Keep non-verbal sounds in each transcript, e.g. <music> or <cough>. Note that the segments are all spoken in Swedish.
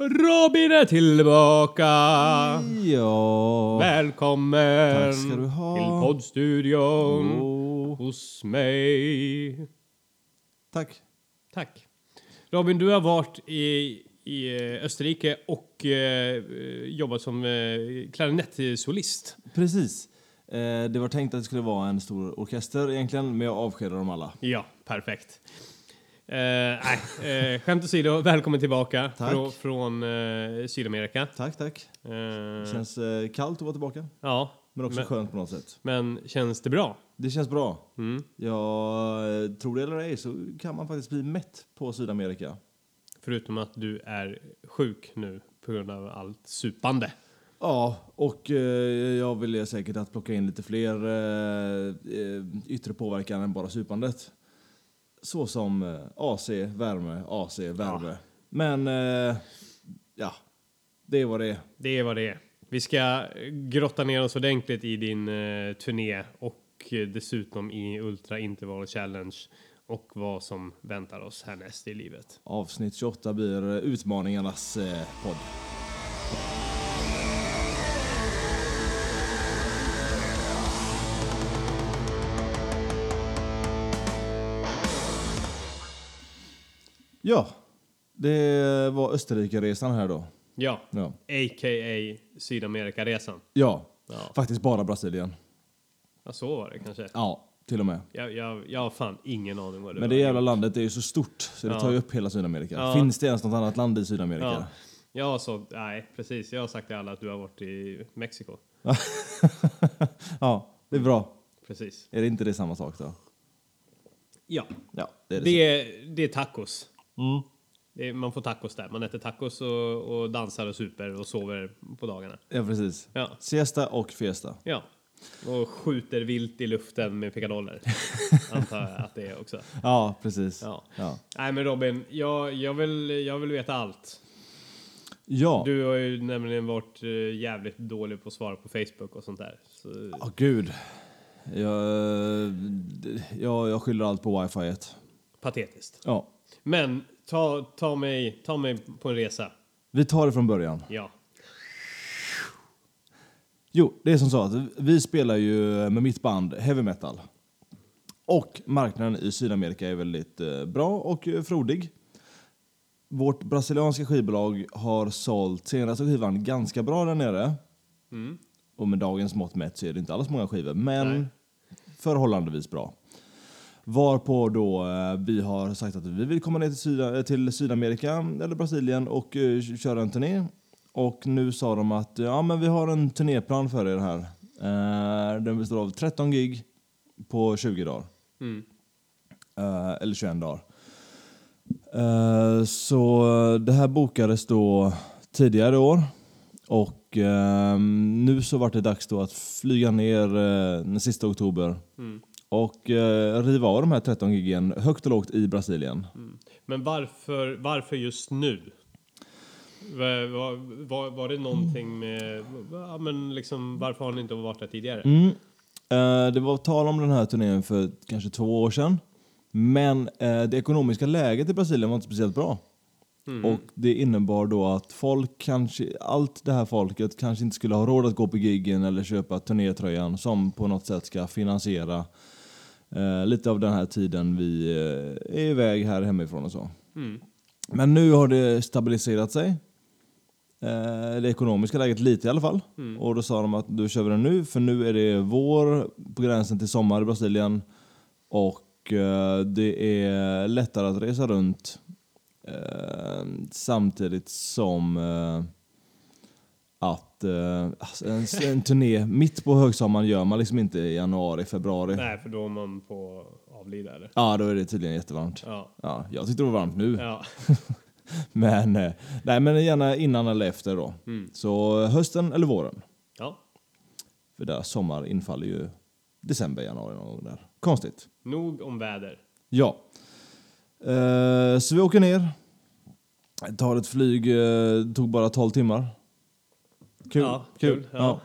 Robin är tillbaka! Ja. Välkommen Tack ska du ha. till poddstudion Åh, hos mig. tack. Tack. Robin, du har varit i, i eh, Österrike och eh, jobbat som eh, klarinettsolist. Precis. Eh, det var tänkt att det skulle vara en stor orkester egentligen, men jag avskedade dem alla. Ja, perfekt. Eh, nej, eh, skämt åsido, välkommen tillbaka Tack. från, från eh, Sydamerika. Tack, tack. Eh, Känns eh, kallt att vara tillbaka, ja, men också Men- skönt på något sätt. men känns det bra? Det känns bra. Mm. Jag tror det eller ej så kan man faktiskt bli mätt på Sydamerika. Förutom att du är sjuk nu på grund av allt supande. Ja, och eh, jag vill säkert att plocka in lite fler eh, yttre påverkan än bara supandet. Så som eh, AC, värme, AC, värme. Men eh, ja, det är vad det är. Det är vad det är. Vi ska grotta ner oss ordentligt i din eh, turné och eh, dessutom i Ultra Interval Challenge och vad som väntar oss härnäst i livet. Avsnitt 28 blir utmaningarnas eh, podd. Ja, det var Österrike-resan här då. Ja, Ja, a.k.a. Sydamerikaresan. ja. Ja. faktiskt bara Brasilien. ja, så var det kanske. Ja, till och med. Jag, jag, jag har fan ingen aning vad det Men var. det jävla landet är ju så stort så det Ja. tar ju upp hela Sydamerika. Ja. Finns det ens något annat land i Sydamerika? Ja. Jag har så, nej precis, jag har sagt till alla att du har varit i Mexiko. <laughs> Ja, det är bra. Precis. Är det inte det samma sak då? Ja, Ja, det är det. det är, det är tacos. Mm. Det är, man får tacos där. Man äter tacos och, och dansar och super och sover på dagarna. Ja, precis. Ja, Siesta och fiesta. ja. Och skjuter vilt i luften med pickadoller. <laughs> Antar jag att det är också. Ja, precis. Ja. Ja. Nej men Robin, jag, jag, vill, jag vill veta allt. Ja, Du har ju nämligen varit eh, jävligt dålig på att svara på Facebook och sånt där. Så, Åh, gud. Jag, jag, jag skyller allt på wifi. -et. patetiskt. Ja. Men ta, ta, mig, ta mig på en resa. Vi tar det från början. Ja. Jo, det är som så att vi spelar ju med mitt band heavy metal. Och marknaden i Sydamerika är väldigt eh, bra och eh, frodig. Vårt brasilianska skivbolag har sålt senaste skivan ganska bra där nere. Mm. Och med dagens mått mätt så är det inte alls många skivor, men Nej. förhållandevis bra. Varpå då eh, vi har sagt att vi vill komma ner till, Syda, till Sydamerika eller Brasilien och eh, köra en turné. Och nu sa de att ja, men vi har en turnéplan för er här. Eh, den består av 13 gig på 20 dagar. Mm. Eh, eller 21 dagar. Eh, så det här bokades då tidigare i år. Och eh, nu så var det dags då att flyga ner eh, den sista oktober. Mm. Och eh, riva av de här 13 giggen högt och lågt i Brasilien. Men varför, varför just nu? Var, var, var, var det någonting med... Ja, men liksom, varför har ni inte varit där tidigare? Mm. Eh, det var tal om den här turnén för kanske två år sedan. Men eh, det ekonomiska läget i Brasilien var inte speciellt bra. Mm. Och det innebar då att folk kanske, allt det här folket kanske inte skulle ha råd att gå på giggen eller köpa turnétröjan som på något sätt ska finansiera eh, lite av den här tiden vi eh, är iväg här hemifrån och så. Mm. Men nu har det stabiliserat sig. Eh, det ekonomiska läget lite i alla fall. Mm. Och då sa de att då kör vi den nu för nu är det vår på gränsen till sommar i Brasilien. Och eh, det är lättare att resa runt eh, samtidigt som eh, att eh, alltså en, en turné mitt på högsommaren gör man liksom inte i januari, februari. Nej, för då är man på avlida eller? Ja, då är det tydligen jättevarmt. Ja. Ja, jag tyckte det var varmt nu. Ja. <laughs> Men, eh, nej, men gärna innan eller efter då. Mm. Så hösten eller våren. ja. För där sommar infaller ju december, januari någon gång där. Konstigt. Nog om väder. Ja. Eh, så vi åker ner. Tar ett flyg, eh, tog bara 12 timmar. Kul. Ja, kul. kul, ja.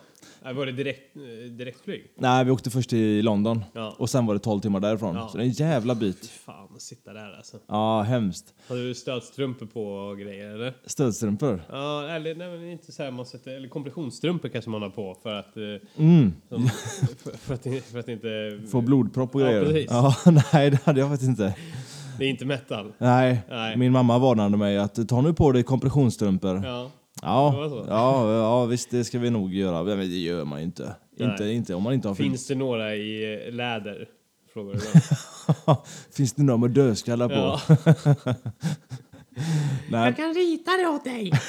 Äh, Var det direkt, eh, direktflyg? Nej, vi åkte först till London. Ja. Och sen var det 12 timmar därifrån. Ja. Så det är en jävla bit. Fan, att sitta där alltså. Ja, hemskt. Hade du stödstrumpor på och grejer eller? Stödstrumpor. Ja, eller nej, men inte så här man sätter, eller kompressionsstrumpor kanske man har på för att, eh, Mm. som, <laughs> för, för, att, för att inte... Få blodpropp och Ja, grejer. precis. Ja, <laughs> nej, det hade jag faktiskt inte. Det är inte metal. Nej. Nej. Min mamma varnade mig att ta nu på dig kompressionsstrumpor. Ja. Ja, ja, ja, visst det ska vi nog göra. Men det gör man ju inte. Nej. Inte, inte om man inte har. Finns det några i eh, läder? Frågar du. <laughs> Finns det några med dödskallar på? Ja. <laughs> Nej, kan rita det åt dig! <laughs>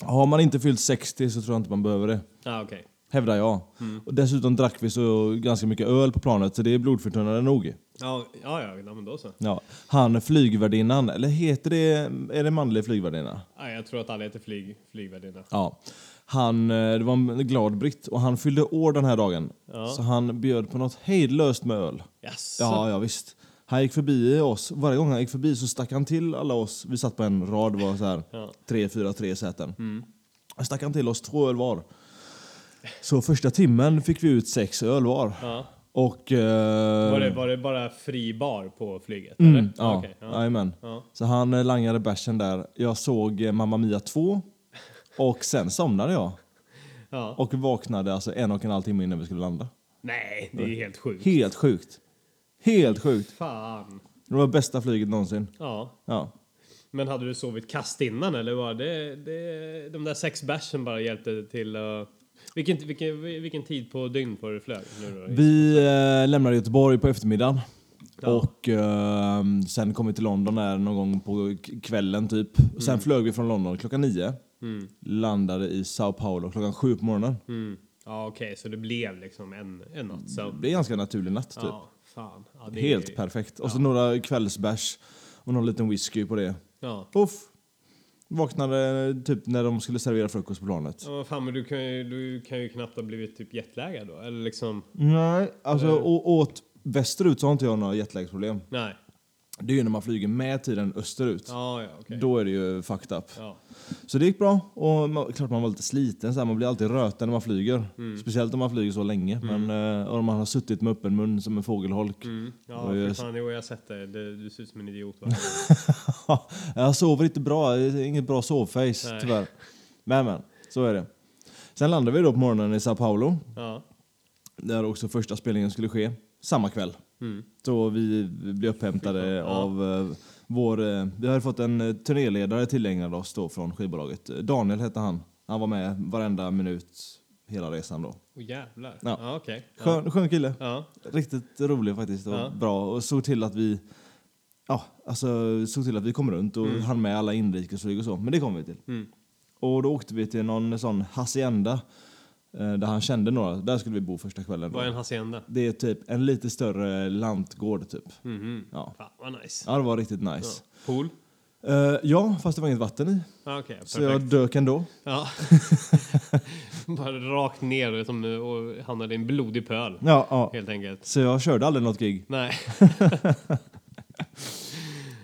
har man inte fyllt 60 så tror jag inte man behöver det. Ja, okej. Hävdar jag. Mm. Och dessutom drack vi så ganska mycket öl på planet så det är blodförtunnande nog. Ja, ja, ja, ja, men då så. Ja. Han flygvärdinnan, eller heter det, är det manlig flygvärdinna? Ja, jag tror att alla heter flyg, flygvärdinna. Ja. Han, eh, det var en glad britt och han fyllde år den här dagen. Ja. Så han bjöd på något hejdlöst med öl. Jaså? Ja, ja visst. Han gick förbi oss. Varje gång han gick förbi så stack han till alla oss. Vi satt på en rad, var så här Ja. tre, fyra, tre säten. Han stack han till oss två öl var. Så första timmen fick vi ut sex öl var. Ja. Och... eh, Var, det, var det bara fri bar på flyget? Mm, eller? ja, okej, ja. Ja. Så han eh, langade bärsen där. Jag såg eh, Mamma Mia 2 och sen somnade jag. ja. Och vaknade alltså en och en halv timme innan vi skulle landa. Nej, det är helt sjukt. Helt sjukt. Helt sjukt. Fan. Det var bästa flyget någonsin. Ja. Ja. Men hade du sovit kast innan eller var det, det de där sex bärsen bara hjälpte till att... Vilken, vilken, vilken tid på dygn på du flög? Nu då? Vi eh, lämnade Göteborg på eftermiddagen. Ja. Och eh, sen kom vi till London där någon gång på kvällen typ. Sen flög vi från London klockan nio. Mm. Landade i Sao Paulo klockan sju på morgonen. Mm. Ja, okej, så det blev liksom en, en natt sömn. Det är ganska naturlig natt typ. Ja, fan. Ja, det Helt är, perfekt. Och så några kvällsbärs och någon liten whisky på det. Ja. Puff! Vaknade typ när de skulle servera frukost på planet. Ja, fan, men du kan, ju, du kan ju knappt ha blivit typ jetlaggad då. Eller liksom... Nej, alltså Eh. å- åt västerut så har inte jag några jetlagsproblem. Nej. Det är ju när man flyger med tiden österut. Ja, ja, okej. Då är det ju fucked up. Ja. Så det gick bra. Och man, klart man var lite sliten. Så här, man blir alltid röten när man flyger. Mm. Speciellt om man flyger så länge. Men eh, om man har suttit med öppen mun som en fågelholk. Mm. Ja, Och jag- fan, jag har sett det. det. Du ser ut som en idiot <laughs> jag sover inte bra. Inget bra sovface Nej. tyvärr. Men men, så är det. Sen landade vi då på morgonen i Sao Paulo. ja. Där också första spelningen skulle ske. Samma kväll. Mm. Så vi blev upphämtade Ja. av eh, vår... Eh, vi hade fått en eh, turnéledare tillägnad oss då från skivbolaget. Eh, Daniel hette han. Han var med varenda minut hela resan då. Åh jävlar. Ja. Okej. Ja. Skön, skön kille. Ja. Riktigt rolig faktiskt och Ja. bra. Och såg till att vi... Ja, alltså såg till att vi kom runt och hann med alla inrikesflyg och så. Men det kom vi till. Mm. Och då åkte vi till någon sån hacienda där han kände några. Där skulle vi bo första kvällen. Vad är en hacienda? Det är typ en lite större lantgård typ. Mhm. Ja. Fan vad nice. Ja, det var riktigt Ja. nice. Pool? Ja, ja fast det var inget vatten i. Ja, okej. Så jag dök ändå. Ja. <laughs> Bara rakt ner som, och hamnade i en blodig pöl. Ja, ja. Helt enkelt. Så jag körde aldrig något gig. Nej. <laughs> <laughs>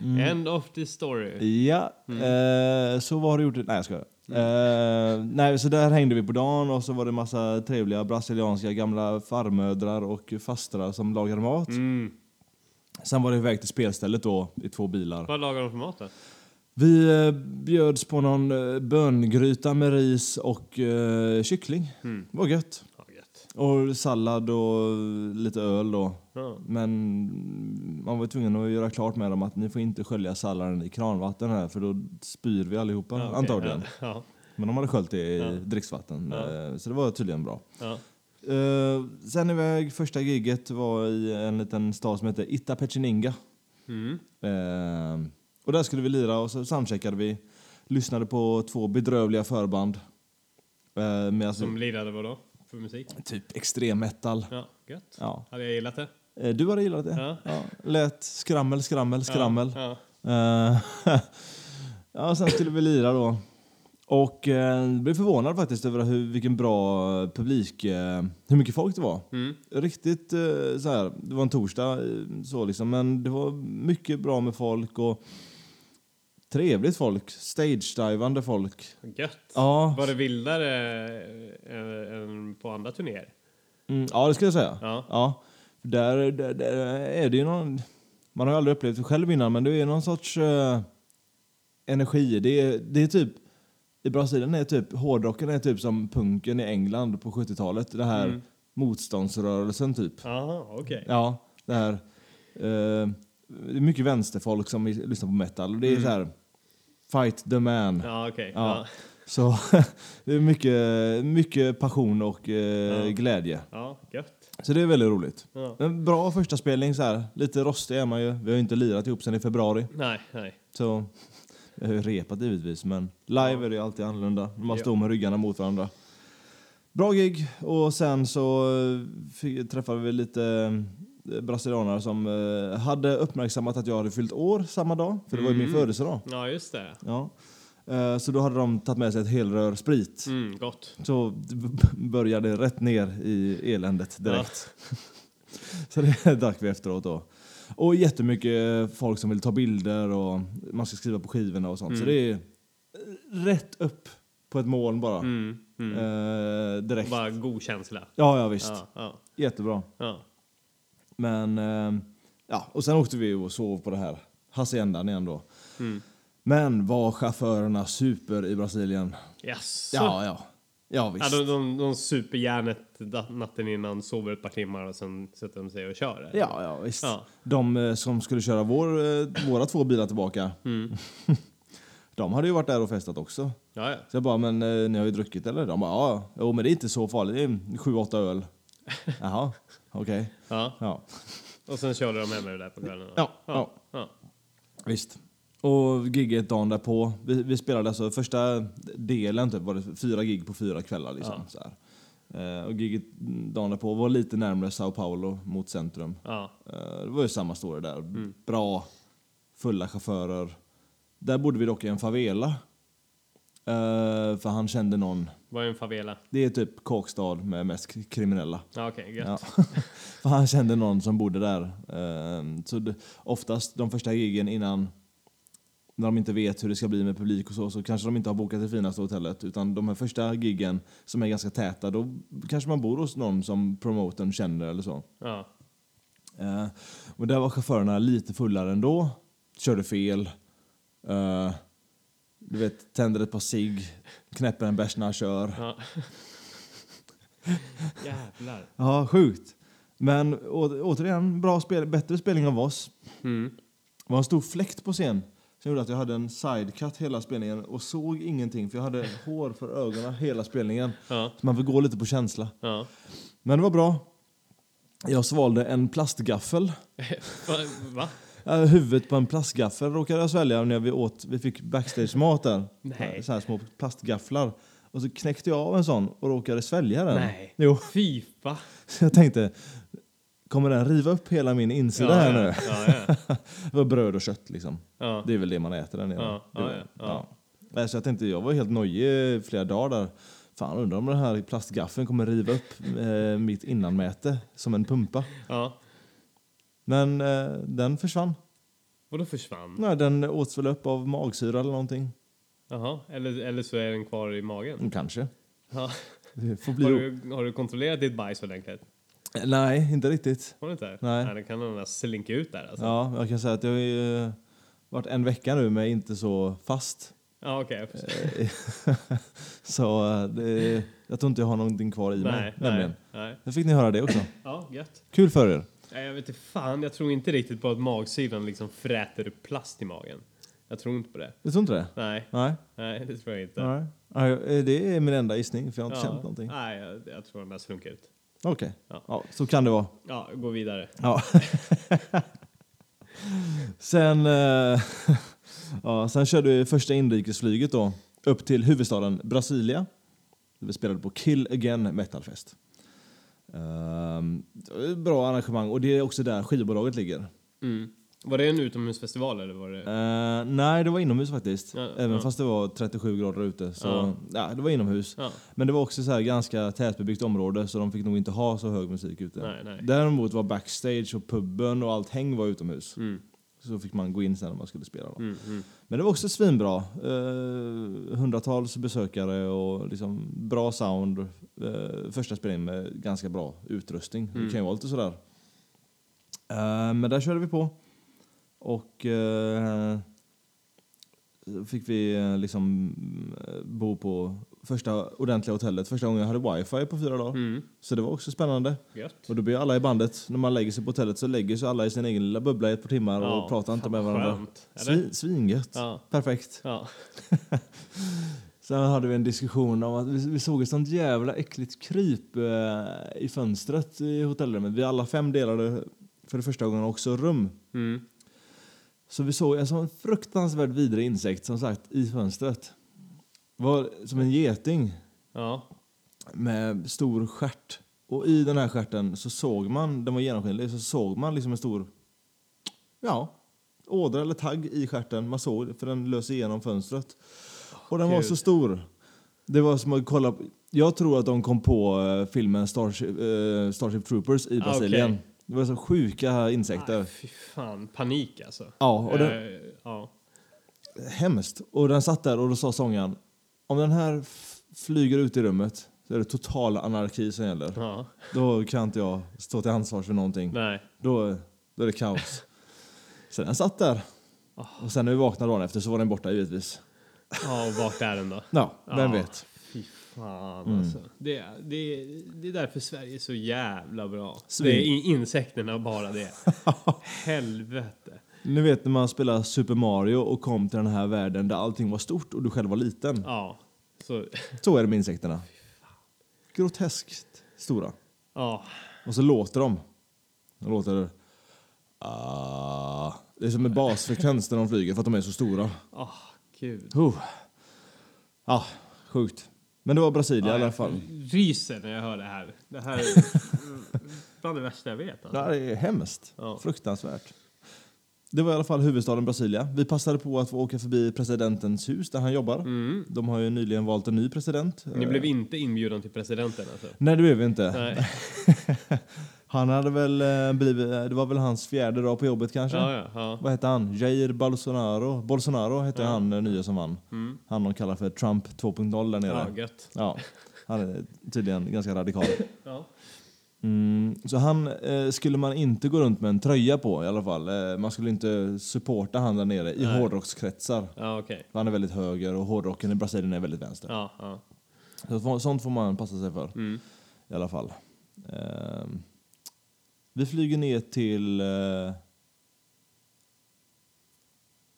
Mm. End of the story. Ja, eh, så vad har du gjort? Nej jag skojar. Eh, nej, så där hängde vi på dagen och så var det massa trevliga brasilianska gamla farmödrar och fastrar som lagade mat. Mm. Sen var det iväg till spelstället då i två bilar. Vad lagar de för mat då? Vi eh, bjöds på någon eh, böngryta med ris och eh, kyckling. Mm. Det var gött. Och sallad och lite öl då. Ja. Men man var tvungen att göra klart med dem att ni får inte skölja salladen i kranvatten här för då spyr vi allihopa Ja, okej. antagligen. <laughs> Ja. Men de hade sköljt det i Ja. dricksvatten. Eh, Så det var tydligen bra. Eh, sen iväg, första giget var i en liten stad som heter Itapetininga. Mm. Eh, och där skulle vi lira och så soundcheckade vi. Lyssnade på två bedrövliga förband. Alltså, Som lirade vad då? För musik? typ extrem metal. Ja, gött. Ja. Hade jag gillat det? Eh, du hade gillat det? Ja. Ja. Lät skrammel, skrammel, skrammel. Ja. Eh, <laughs> ja, sen skulle vi lira då. Och eh, blev förvånad faktiskt över hur, vilken bra publik, eh, hur mycket folk det var. Mm. Riktigt eh, så här, det var en torsdag eh, så liksom, men det var mycket bra med folk och Trevligt folk. Stage-divande folk. Gött. Ja, Var det vildare eh, än på andra turnéer? mm, ja det skulle jag säga. Ja. Ja, där, där, där är det ju någon... Man har aldrig upplevt det själv innan, men det är någon sorts eh, energi. Det är, det är typ... I Brasilien är typ hårdrocken är typ som punken i England på 70-talet. Det här Mm. motståndsrörelsen typ. Jaha, okej. Ja, det här... Eh, det är mycket vänsterfolk som lyssnar på metal. Och det är Mm. så här... Fight the man. Ja, okej. Ja. Ja. Så <laughs> det är mycket, mycket passion och eh, Ja. glädje. ja, gött. Så det är väldigt roligt. Ja. En bra första spelning så här. Lite rostig är man ju. Vi har ju inte lirat ihop sen i februari. Nej, nej. Så <laughs> vi har ju repat givetvis. Men live är det ju alltid annorlunda. Man Ja. står med ryggarna mot varandra. Bra gig. Och sen så eh, fick, träffade vi lite brasilianare som eh, hade uppmärksammat att jag hade fyllt år samma dag. För det var ju min Mm. födelsedag. Ja, just det. Ja. Eh, Så då hade de tagit med sig ett helrör sprit. Mm, gott. Så <laughs> började rätt ner i eländet direkt. <laughs> så det <laughs> drack vi efteråt då. Och jättemycket folk som vill ta bilder och man ska skriva på skivorna och sånt. Så Mm. det är rätt upp på ett moln bara. Mm, mm. Eh, direkt. Bara god känsla. Ja, ja visst. Ja, ja, Jättebra. ja. Men eh, ja, och sen åkte vi och sov på det här haciendan igen då. Mm. Men var chaufförerna super i Brasilien? Yes. Ja, ja. Ja, Ja, visst. de, de, de super järnet natten innan, sover ett par timmar och sen sätter de sig och kör. eller? Ja, ja visst. Ja. De eh, som skulle köra vår, eh, våra två bilar tillbaka, Mm. <laughs> de hade ju varit där och festat också. Ja, ja. Så jag bara, men eh, ni har ju druckit eller? De bara, ja, jo men det är inte så farligt, det är sju, åtta öl. <laughs> Jaha, okej. ja. Ja. Och sen körde de hem med det där på kvällen. Ja, ja. ja. visst. Och gigget dagen därpå, vi, vi spelade alltså första delen typ, var det fyra gig på fyra kvällar liksom. Så här. Eh, och gigget dagen därpå var lite närmare Sao Paulo mot centrum. ja. Eh, Det var ju samma story där. Mm. Bra, fulla chaufförer. Där bodde vi dock i en favela. Eh, för han kände någon. Vad är en favela? Det är typ Kåkstad med mest kriminella. Ja, okej, gött. Ja. <laughs> för han kände någon som bodde där. Eh, så det, oftast de första gigen innan, när de inte vet hur det ska bli med publik och så, så kanske de inte har bokat det finaste hotellet. Utan de här första giggen som är ganska täta, då kanske man bor hos någon som promotorn känner eller så. Ja. Eh, och där var chaufförerna lite fullare ändå. Körde fel. Eh, du vet, tänder ett par cigg, knäpper en bärs när han kör. ja. <laughs> Jävlar. Ja, sjukt. Men å, återigen, bra spel, bättre spelning av oss. Mm. Det var en stor fläkt på scen som gjorde att jag hade en sidecut hela spelningen och såg ingenting för jag hade <laughs> hår för ögonen hela spelningen. Ja. Så man får gå lite på känsla. Ja. Men det var bra. Jag svalde en plastgaffel. <laughs> Va? Ja, huvudet på en plastgaffel råkade jag svälja när vi åt, vi fick backstage-mat där. Nej. Så här små plastgafflar. Och så knäckte jag av en sån och råkade svälja den. Nej. Jo, Fy va? <laughs> så jag tänkte, kommer den riva upp hela min insida här nu? Ja, ja. Det <laughs> var bröd och kött liksom. ja. Det är väl det man äter där nere. Ja, ja, ja, ja. Så jag tänkte, jag var helt nojig flera dagar där. Fan, undrar om den här plastgaffeln kommer riva upp eh, mitt innanmäte som en pumpa. ja. Men eh, den försvann. Vadå försvann? Nej, den åts väl upp av magsyra eller någonting. Jaha, eller, eller så är den kvar i magen. Mm, Kanske. Ja. Det får bli Har, du, har du kontrollerat ditt bajs ordentligt? Nej, inte riktigt. Har du inte? Nej. Nej, den kan nog slinka ut där alltså. Ja, jag kan säga att jag har ju, eh, varit en vecka nu med inte så fast. Ja, okej. förstår. Eh, <laughs> så eh, det, jag tror inte jag har någonting kvar i mig. nej, nämligen. nej, nej. Nu fick ni höra det också. Ja, gött. Kul för er. Jag vet inte fan, jag tror inte riktigt på att magsyran liksom fräter upp plast i magen. Jag tror inte på det. Du tror inte det? Nej, Nej. nej det tror jag inte. Nej. Nej, eh, Det är min enda gissning, för jag har inte Ja. känt någonting. Nej, jag, jag tror den där slunkar ut. Okej. Ja. Ja, så kan det vara. Ja, gå vidare. Ja. <laughs> sen, eh, <laughs> ja, sen körde vi första inrikesflyget då upp till huvudstaden Brasilia. Vi spelade på Kill Again Metalfest. Um, bra arrangemang och det är också där skivbolaget ligger. Mm. Var det en utomhusfestival eller var det? Eh, nej, det var inomhus faktiskt. Ja, Även ja. fast det var 37 grader ute. Så, Ja. ja. det var inomhus. Men det var också så här ganska tätbebyggt område så de fick nog inte ha så hög musik ute. Nej, nej. Däremot var backstage och puben och allt häng var utomhus. Mm. Så fick man gå in sen när man skulle spela. Då. Mm, mm. Men det var också svinbra. Eh, hundratals besökare och liksom bra sound. Eh, första spelningen med ganska bra utrustning. Det kan ju vara lite sådär. Eh, men där körde vi på. Och eh, fick vi eh, liksom eh, bo på första ordentliga hotellet. Första gången jag hade wifi på fyra dagar. Mm. Så det var också spännande. Gött. Och då blir alla i bandet, när man lägger sig på hotellet så lägger sig alla i sin egen lilla bubbla i ett par timmar Ja, och pratar inte med varandra. Svin, svingött. Ja. Perfekt. Ja. <laughs> Sen hade vi en diskussion om att vi, vi såg ett sånt jävla äckligt kryp eh, i fönstret i hotellrummet. Vi alla fem delade för första gången också rum. Mm. Så vi såg en sån fruktansvärt vidrig insekt som sagt i fönstret. Var som en geting Ja. med stor stjärt. Och i den här stjärten så såg man, den var genomskinlig, så såg man liksom en stor, ja, ådra eller tagg i stjärten. Man såg för den lös igenom fönstret. Och den var Gud. så stor. Det var som att kolla på, jag tror att de kom på eh, filmen Starship, eh, Starship Troopers i Ah, Brasilien. okej. Det var så sjuka insekter. Aj, fy fan, panik alltså. Ja, och den, Eh, ja. hemskt. Och den satt där och då sa sångaren, om den här flyger ut i rummet så är det total anarki som gäller. ja. Då kan inte jag stå till ansvar för någonting. Nej. Då, då är det kaos. Så den satt där. Och sen när vi vaknade dagen efter så var den borta givetvis. Ja, och vart är den då? Ja, vem Ja. vet. Fy fan Mm. alltså. Det, det, det är därför Sverige är så jävla bra. Svin. Det är in- insekterna bara det. <laughs> Helvete. Ni vet när man spelar Super Mario och kom till den här världen där allting var stort och du själv var liten. Ja. Så, Så är det med insekterna. Groteskt stora. ja. Och så låter de. De låter... Ah. Det är som en basfrekvens när de flyger för att de är så stora. Åh, gud. Oh. Ja, sjukt. Men det var Brasilien i Ja, alla jag fall. ryser när jag hör det här. Det här är <laughs> bland det värsta jag vet. Alltså. Det här är hemskt. Ja. Fruktansvärt. Det var i alla fall huvudstaden Brasilia. Vi passade på att få åka förbi presidentens hus där han jobbar. Mm. De har ju nyligen valt en ny president. Ni blev Eh, inte inbjuden till presidenten alltså? Nej, det blev vi inte. <laughs> Han hade väl eh, blivit, det var väl hans fjärde dag på jobbet kanske. Ja, ja, ja. Vad hette han? Jair Bolsonaro. Bolsonaro hette han, den nya som vann. Mm. Han de kallar för Trump 2.0 där nere. Ja, gött. Ja, han är tydligen ganska radikal. <laughs> Mm, så han eh, skulle man inte gå runt med en tröja på i alla fall. Eh, man skulle inte supporta han där nere i Nej. hårdrockskretsar. Ja. För Han är väldigt höger och hårdrocken i Brasilien är väldigt vänster. Ja, ja. Så sånt får man passa sig för Mm. i alla fall. Ehm, vi flyger ner till eh,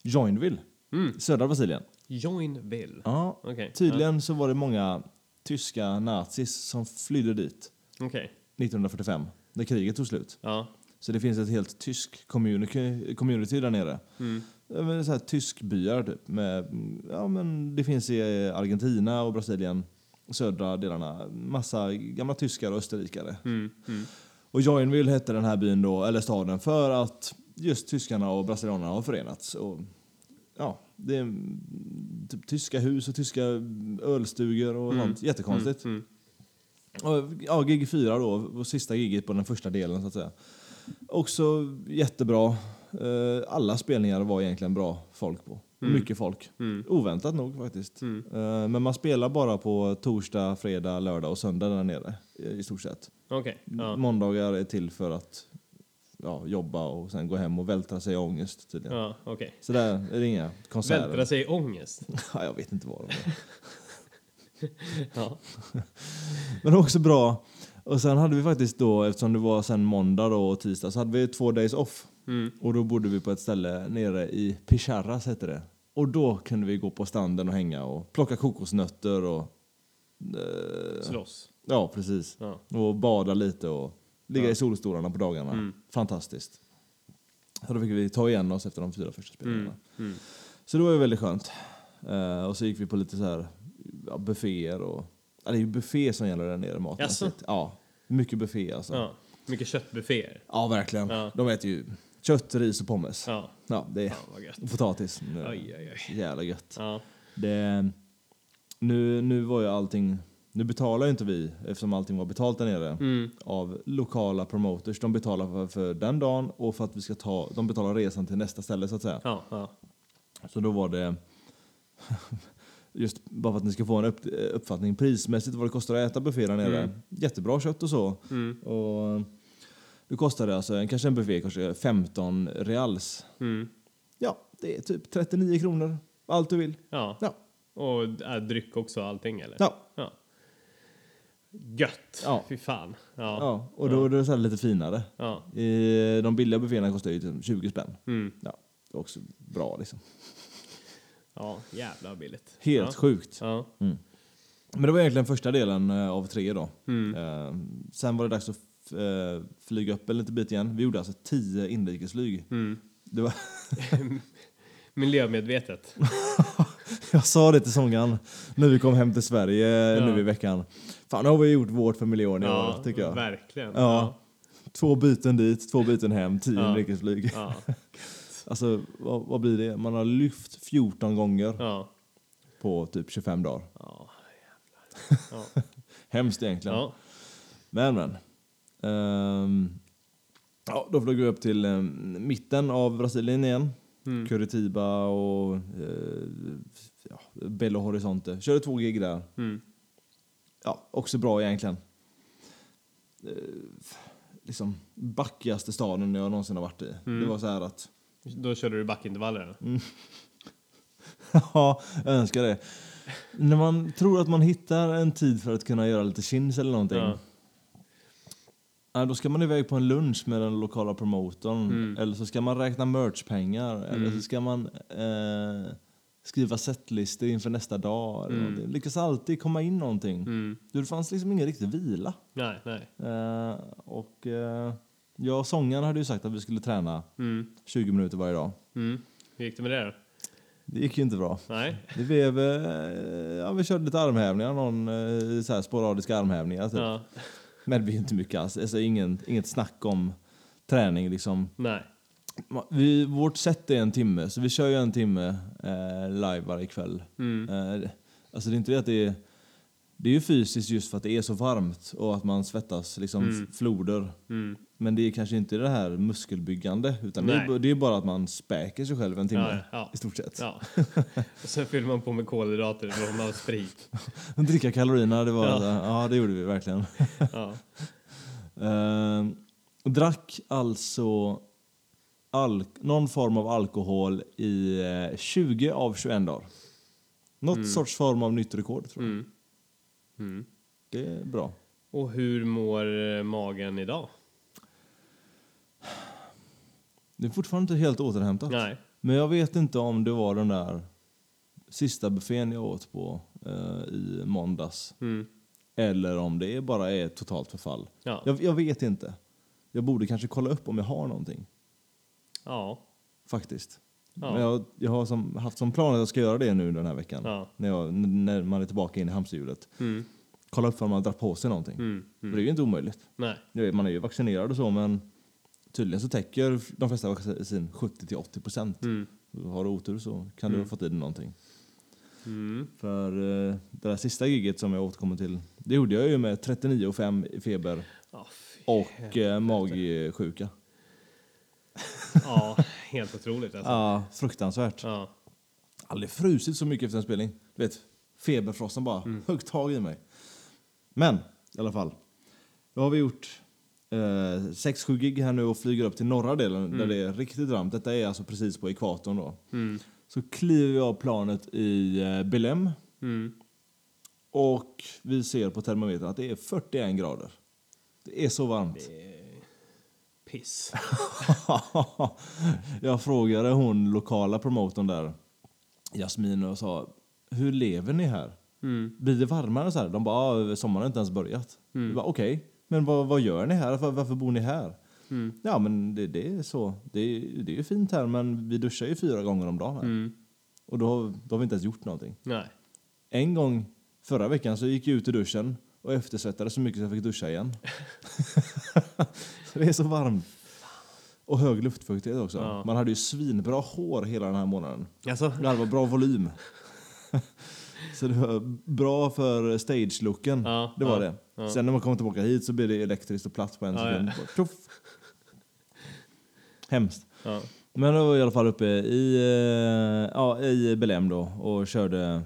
Joinville, Mm. södra Brasilien. Joinville. Ja, Okej. tydligen så var det många tyska nazis som flydde dit Ja. Okej. 1945 när kriget tog slut. Ja. Så det finns ett helt tysk community, community där nere. Mm. Så här tyskbyar typ. Med, ja, men det finns i Argentina och Brasilien, södra delarna. Massa gamla tyskar och österrikare. Mm. Mm. Och Joinville hette den här byn då, eller staden, för att just tyskarna och brasilianerna har förenats. Och, ja, det är mm, typ tyska hus och tyska ölstugor och Mm. sånt. Jättekonstigt. Mm. Och, ja, gig 4 då, och sista giget på den första delen så att säga. Också jättebra. Eh, Alla spelningar var egentligen bra folk på. Mm. Mycket folk. Mm. Oväntat nog faktiskt. Mm. Eh, Men man spelar bara på torsdag, fredag, lördag och söndag där nere i stort sett. Okej. Ja. Måndagar är till för att ja, jobba och sen gå hem och vältra sig i ångest tydligen. Ja, okej. Så där är det inga konserter. Vältra sig i ångest. <laughs> Ja, jag vet inte vad de är. <laughs> Ja. <laughs> Men också bra. Och sen hade vi faktiskt då, eftersom det var sen måndag då och tisdag, så hade vi två days off. Mm. Och då bodde vi på ett ställe nere i Picharras hette det. Och då kunde vi gå på stranden och hänga och plocka kokosnötter och... Eh, Slåss. ja, precis. Ja. Och bada lite och ligga Ja. i solstolarna på dagarna. Mm. Fantastiskt. Så då fick vi ta igen oss efter de fyra första spelningarna. Mm. Mm. Så det var ju väldigt skönt. Eh, och så gick vi på lite så här ja, bufféer och... Ja, det är ju buffé som gäller där nere matmässigt. Ja, mycket buffé alltså. Ja, Ja. Mycket köttbufféer. verkligen. Ja. De äter ju kött, ris och pommes. Ja, Ja. det är och potatis. Oj, oj, oj. Jävla gött. Ja. Det, nu, nu var ju allting Nu betalar ju inte vi, eftersom allting var betalt där nere, Mm. av lokala promoters. De betalar för, för den dagen och för att vi ska ta, de betalar resan till nästa ställe så att säga. Ja, ja. Så då var det, just bara för att ni ska få en upp, uppfattning prismässigt vad det kostar att äta buffé där nere. Mm. Jättebra kött och så. Mm. Och det kostade alltså, en- kanske en buffé kostar 15 reals. Mm. Ja, det är typ 39 kronor. Allt du vill. Ja. Ja. Och äh, dryck också allting eller? Ja, Ja. Gött! Ja. Fy fan. Ja. ja. och då är det lite finare. Ja. I, de billiga bufféerna kostar ju typ 20 spänn. Mm. Ja, det är också bra liksom. Ja, jävla billigt. Helt ja. sjukt. Ja. Men det var egentligen första delen eh, av tre då. Mm. Eh, sen var det dags att eh, flyga upp en liten bit igen. Vi gjorde alltså tio inrikesflyg. Mm. Det var, <laughs> Miljömedvetet. <laughs> jag sa det till sångaren när vi kom hem till Sverige Ja. nu i veckan. Fan, nu har vi gjort vårt för miljön i år, tycker jag. verkligen. Ja. Två byten dit, två byten hem, tio Ja. inrikesflyg. <laughs> Alltså, vad, vad blir det? Man har lyft 14 gånger Ja. på typ 25 dagar. Ja. jävlar. Ja. <laughs> Hemskt egentligen. Ja. Men men. Ehm, ja, då flög vi upp till ehm, mitten av Brasilien igen. Mm. Curitiba och eh, ja, Belo Horizonte. Körde två gig där. Mm. Ja, också bra egentligen. Eh, liksom backigaste staden jag någonsin har varit i. Mm. Det var så här att Då körde du backintervaller? eller? Mm. <laughs> Ja, jag önskar det. När man tror att man hittar en tid för att kunna göra lite chins eller någonting. Ja. Ja, då ska man iväg på en lunch med den lokala promotorn. Mm. Eller så ska man räkna merchpengar. Eller Mm. så ska man eh, skriva setlistor inför nästa dag. Eller Mm. Det lyckas alltid komma in någonting. Mm. Det fanns liksom ingen riktig vila. Nej, nej. Eh, och eh, jag och sångaren hade ju sagt att vi skulle träna Mm. 20 minuter varje dag. Mm. Hur gick det med det då? Det gick ju inte bra. Nej? Det blev, eh, ja vi körde lite armhävningar, någon eh, så här sporadiska armhävningar typ. Ja. Men det blev inte mycket alls, alltså ingen, inget snack om träning liksom. Nej. Vi, vårt set är en timme, så vi kör ju en timme eh, live varje kväll. Mm. Eh, alltså det är inte det att det är, det är ju fysiskt just för att det är så varmt och att man svettas liksom Mm. floder. Mm. Men det är kanske inte det här muskelbyggande, utan det är, Nej. det är bara att man späker sig själv en timme Ja, ja. i stort sett. Ja. Och sen fyller man på med kolhydrater i form av sprit. <laughs> Dricka kalorierna, det var, Ja. ja. det gjorde vi verkligen. <laughs> Ja. <laughs> Eh, drack alltså al- någon form av alkohol i eh, 20 av 21 dagar. Något Mm. sorts form av nytt rekord tror jag. Mm. Mm. Det är bra. Och hur mår eh, magen idag? Det är fortfarande inte helt återhämtat. Nej. Men jag vet inte om det var den där sista buffén jag åt på eh, i måndags. Mm. Eller om det bara är totalt förfall. Ja. Jag, jag vet inte. Jag borde kanske kolla upp om jag har någonting. Ja. Faktiskt. Ja. Men jag, jag har som, haft som plan att jag ska göra det nu den här veckan. Ja. När, jag, när man är tillbaka in i hamsterhjulet. Mm. Kolla upp om man dragit på sig någonting. Mm. För det är Mm. ju inte omöjligt. Nej. Man är ju vaccinerad och så men tydligen så täcker de flesta vaccin 70-80 procent. Mm. Har du otur så kan du Mm. ha fått i dig någonting. Mm. För eh, det där sista giget som jag återkommer till, det gjorde jag ju med 39,5 i feber fy. och eh, magsjuka. Ja, helt otroligt alltså. Ja, fruktansvärt. Ja. Aldrig frusit så mycket efter en spelning. Du vet, feberfrosten bara Mm. högg tag i mig. Men i alla fall. Då har vi gjort 6-7 gig här nu och flyger upp till norra delen där det är riktigt varmt. Detta är alltså precis på ekvatorn då. Mm. Så kliver jag av planet i eh, Belém Mm. och vi ser på termometern att det är 41 grader. Det är så varmt. Det piss. <laughs> jag frågade hon lokala promotorn där, Jasmin, och sa hur lever ni här? Mm. Blir det varmare så här? De bara, ah, sommaren har inte ens börjat. Bara, okej, men vad, vad gör ni här? Var, varför bor ni här? Mm. Ja, men det, det är så. Det, är- det är ju fint här, men vi duschar ju fyra gånger om dagen här. Mm. Och då, då har vi inte ens gjort någonting. Nej. En gång förra veckan så gick jag ut i duschen och eftersvettade så mycket så jag fick duscha igen. <laughs> det är så varmt. Och hög luftfuktighet också. Ja. Man hade ju svinbra hår hela den här månaden. Alltså, Det var bra volym. <laughs> Så det var bra för stage-looken. Ja, det var ja, det. Sen när man kommer tillbaka hit så blir det elektriskt och platt på en sekund. ja. Hemskt. Men jag var i alla fall uppe i, eh, ja, i Belém då och körde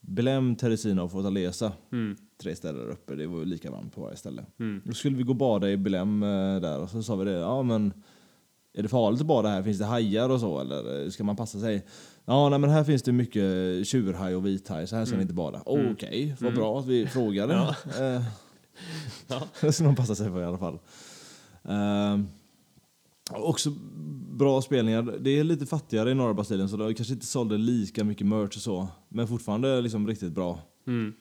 Belém, Teresina och Fortaleza. Mm. Tre ställen där uppe. Det var ju lika varmt på varje ställe. Mm. Då skulle vi gå och bada i Belém eh, där och så sa vi det. Ja men är det farligt att bada här? Finns det hajar och så eller eh, ska man passa sig? Ja nej, men här finns det mycket tjurhaj och vithaj så här ska ni inte bada. Okej, vad bra att vi frågade. <laughs> Eh, <laughs> Ja. det <laughs> ska man passa sig för i alla fall. Eh, också bra spelningar. Det är lite fattigare i norra Brasilien så det kanske inte sålde lika mycket merch och så. Men fortfarande liksom riktigt bra. Mm.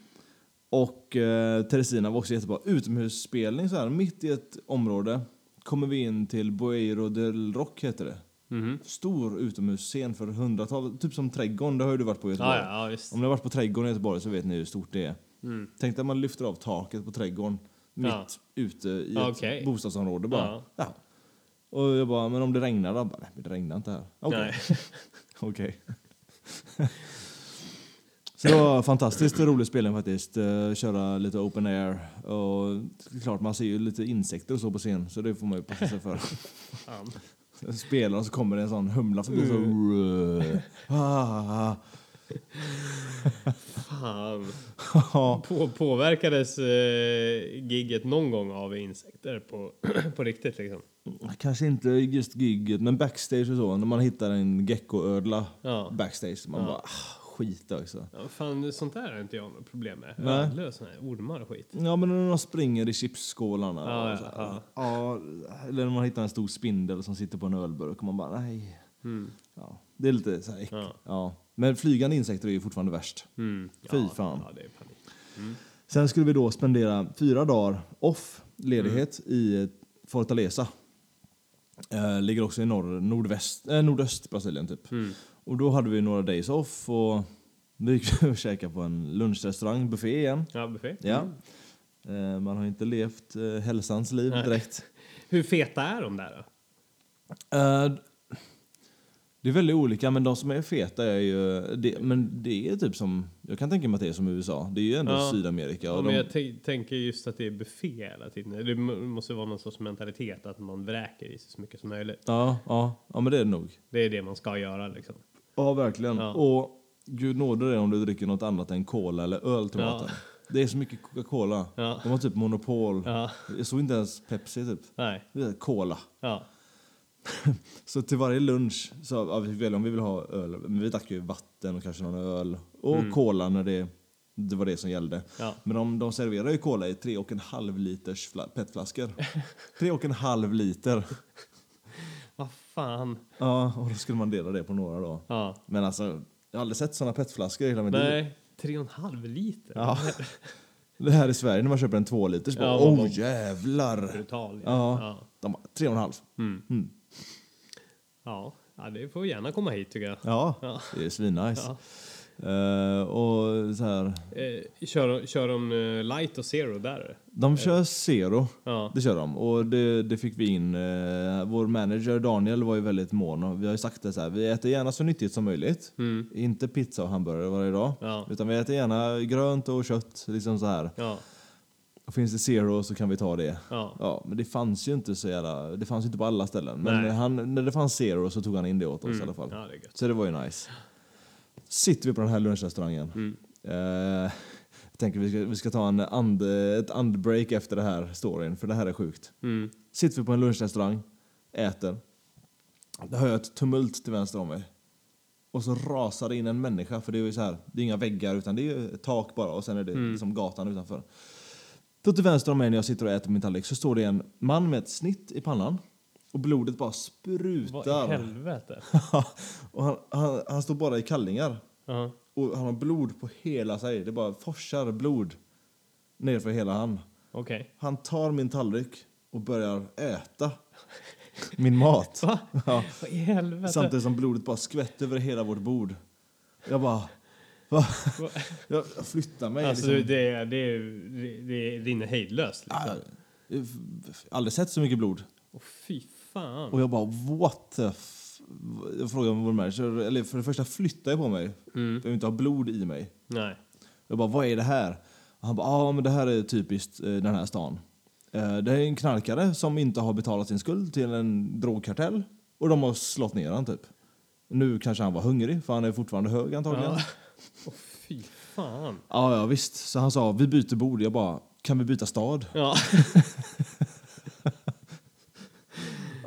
Och eh, Teresina var också jättebra. Utomhusspelning så här, mitt i ett område kommer vi in till Boeiro del Rock heter det. Mhm. Stor utomhusscen för hundratals, typ som Trädgården, det har ju du varit på i Göteborg. Ja, ja. Om ni har varit på Trädgården i Göteborg så vet ni hur stort det är. Mm. Tänk att man lyfter av taket på Trädgården mitt Ja. ute i ett bostadsområde bara. Ja. Ja. Och jag bara, men om det regnar då? Bara, Nej, det regnar inte här. Okej. Nej. <laughs> <laughs> Så det var fantastiskt rolig spelning faktiskt. Eh, Köra lite open air. Och klart, man ser ju lite insekter och så på scen, så det får man ju passa sig för. Fan. Spelar och så kommer det en sån humla förbi så... Ah. Fan. Ja. På, påverkades eh, gigget någon gång av insekter på, <clears throat> på riktigt liksom? Kanske inte just gigget, men backstage och så. När man hittar en geckoödla Ja. backstage. Man Ja. bara, ah, skit också. ja. Fan, sånt där har inte jag något problem med. Nej. Ödlor och ormar och skit. Ja, men när de springer i chipsskålarna. Ja, ja, här. ja. Eller när man hittar en stor spindel som sitter på en ölburk och man bara, nej. Mm. Ja, det är lite så här. Ja. Ja. Men flygande insekter är ju fortfarande värst. Mm. Fy ja, fan. Ja, det är panik. Sen skulle vi då spendera fyra dagar off, ledighet, i eh, Fortaleza. Eh, ligger också i norr, nordväst, eh, nordöst Brasilien typ. Mm. Och då hade vi några days off och vi gick och <laughs> käkade på en lunchrestaurang, buffé igen. Ja, buffé. Ja. Eh, man har inte levt eh, hälsans liv direkt. <laughs> Hur feta är de där då? Eh, det är väldigt olika, men de som är feta är ju... Det, men det är typ som... Jag kan tänka mig att det är som USA. Det är ju ändå Ja. Sydamerika. Ja, Och men de, jag tän- tänker just att det är buffé hela tiden. Det måste vara någon sorts mentalitet att man vräker i sig så mycket som möjligt. ja, ja, ja, men det är det nog. Det är det man ska göra liksom. Ja, verkligen. Ja. Och gud nåde dig om du dricker något annat än cola eller öl till Ja. maten. Det är så mycket Coca-Cola. Ja. De har typ monopol. Ja, Jag såg inte ens Pepsi typ. nej. Det är cola. Ja. <laughs> Så till varje lunch så ja, vi fick välja om vi vill ha öl. Men vi drack ju vatten och kanske någon öl. Och Mm. cola när det, det var det som gällde. Ja. Men de, de serverar ju cola i tre och en halv liters fla- petflaskor. <laughs> tre och en halv liter. Vad fan. Ja, och då skulle man dela det på några då. Ja. Men alltså, jag har aldrig sett såna petflaskor i hela mitt liv. Nej, tre och en halv liter. Ja. <laughs> Det här i Sverige när man köper en två liters bara, Ja, oh bara- jävlar! Brutal. Ja. Ja. De bara, tre och en halv. Mm. Mm. Ja. ja, det får gärna komma hit tycker jag. Ja, Ja. det är svinnice. Eh, och så här, Eh, kör, kör de eh, light och zero där? de kör zero, Ja. det kör de. Och det, det fick vi in. Eh, vår manager Daniel var ju väldigt mån och vi har ju sagt det så här, vi äter gärna så nyttigt som möjligt. Mm. Inte pizza och hamburgare varje dag. Ja. Utan vi äter gärna grönt och kött, liksom så här. Ja. Och finns det zero så kan vi ta det. Ja. Ja, men det fanns ju inte så jävla, det fanns ju inte på alla ställen. Men han, när det fanns zero så tog han in det åt oss Mm. i alla fall. Ja, det. Så det var ju nice. Sitter vi på den här lunchrestaurangen. Mm. Eh, jag tänker vi ska, vi ska ta en and, ett andbreak efter det här storyn, för det här är sjukt. Mm. Sitter vi på en lunchrestaurang, äter. Då hör jag ett tumult till vänster om mig. Och så rasar det in en människa, för det är ju så här, det är inga väggar utan det är tak bara och sen är det Mm. liksom gatan utanför. Då till vänster om mig när jag sitter och äter min tallrik så står det en man med ett snitt i pannan och blodet bara Vad i sprutar. helvete? <laughs> och han, han, han står bara i kallingar. Ja. Och han har blod på hela sig. Det bara forsar blod nerför hela han. Okej. Han tar min tallrik och börjar äta <laughs> min mat. Va? Ja, Vad i helvete? samtidigt som blodet bara skvätter över hela vårt bord. Jag bara... Va? Va? Jag, flyttar mig. Alltså liksom. det, det, det, det rinner hejdlöst liksom. Jag har aldrig sett så mycket blod. Åh fy fan. Och jag bara what the. Jag frågade vår manager, eller för det första flyttar jag på mig. Mm. Jag vill inte ha blod i mig. Nej. Jag bara, vad är det här? Och han bara, ja men det här är typiskt eh, den här stan. Eh, det är en knarkare som inte har betalat sin skuld till en drogkartell och de har slått ner han typ. Nu kanske han var hungrig för han är fortfarande hög antagligen. Ja. Ja, <laughs> Åh fy fan. ja, visst. Så han sa, vi byter bord. Jag bara, kan vi byta stad? Ja. <laughs>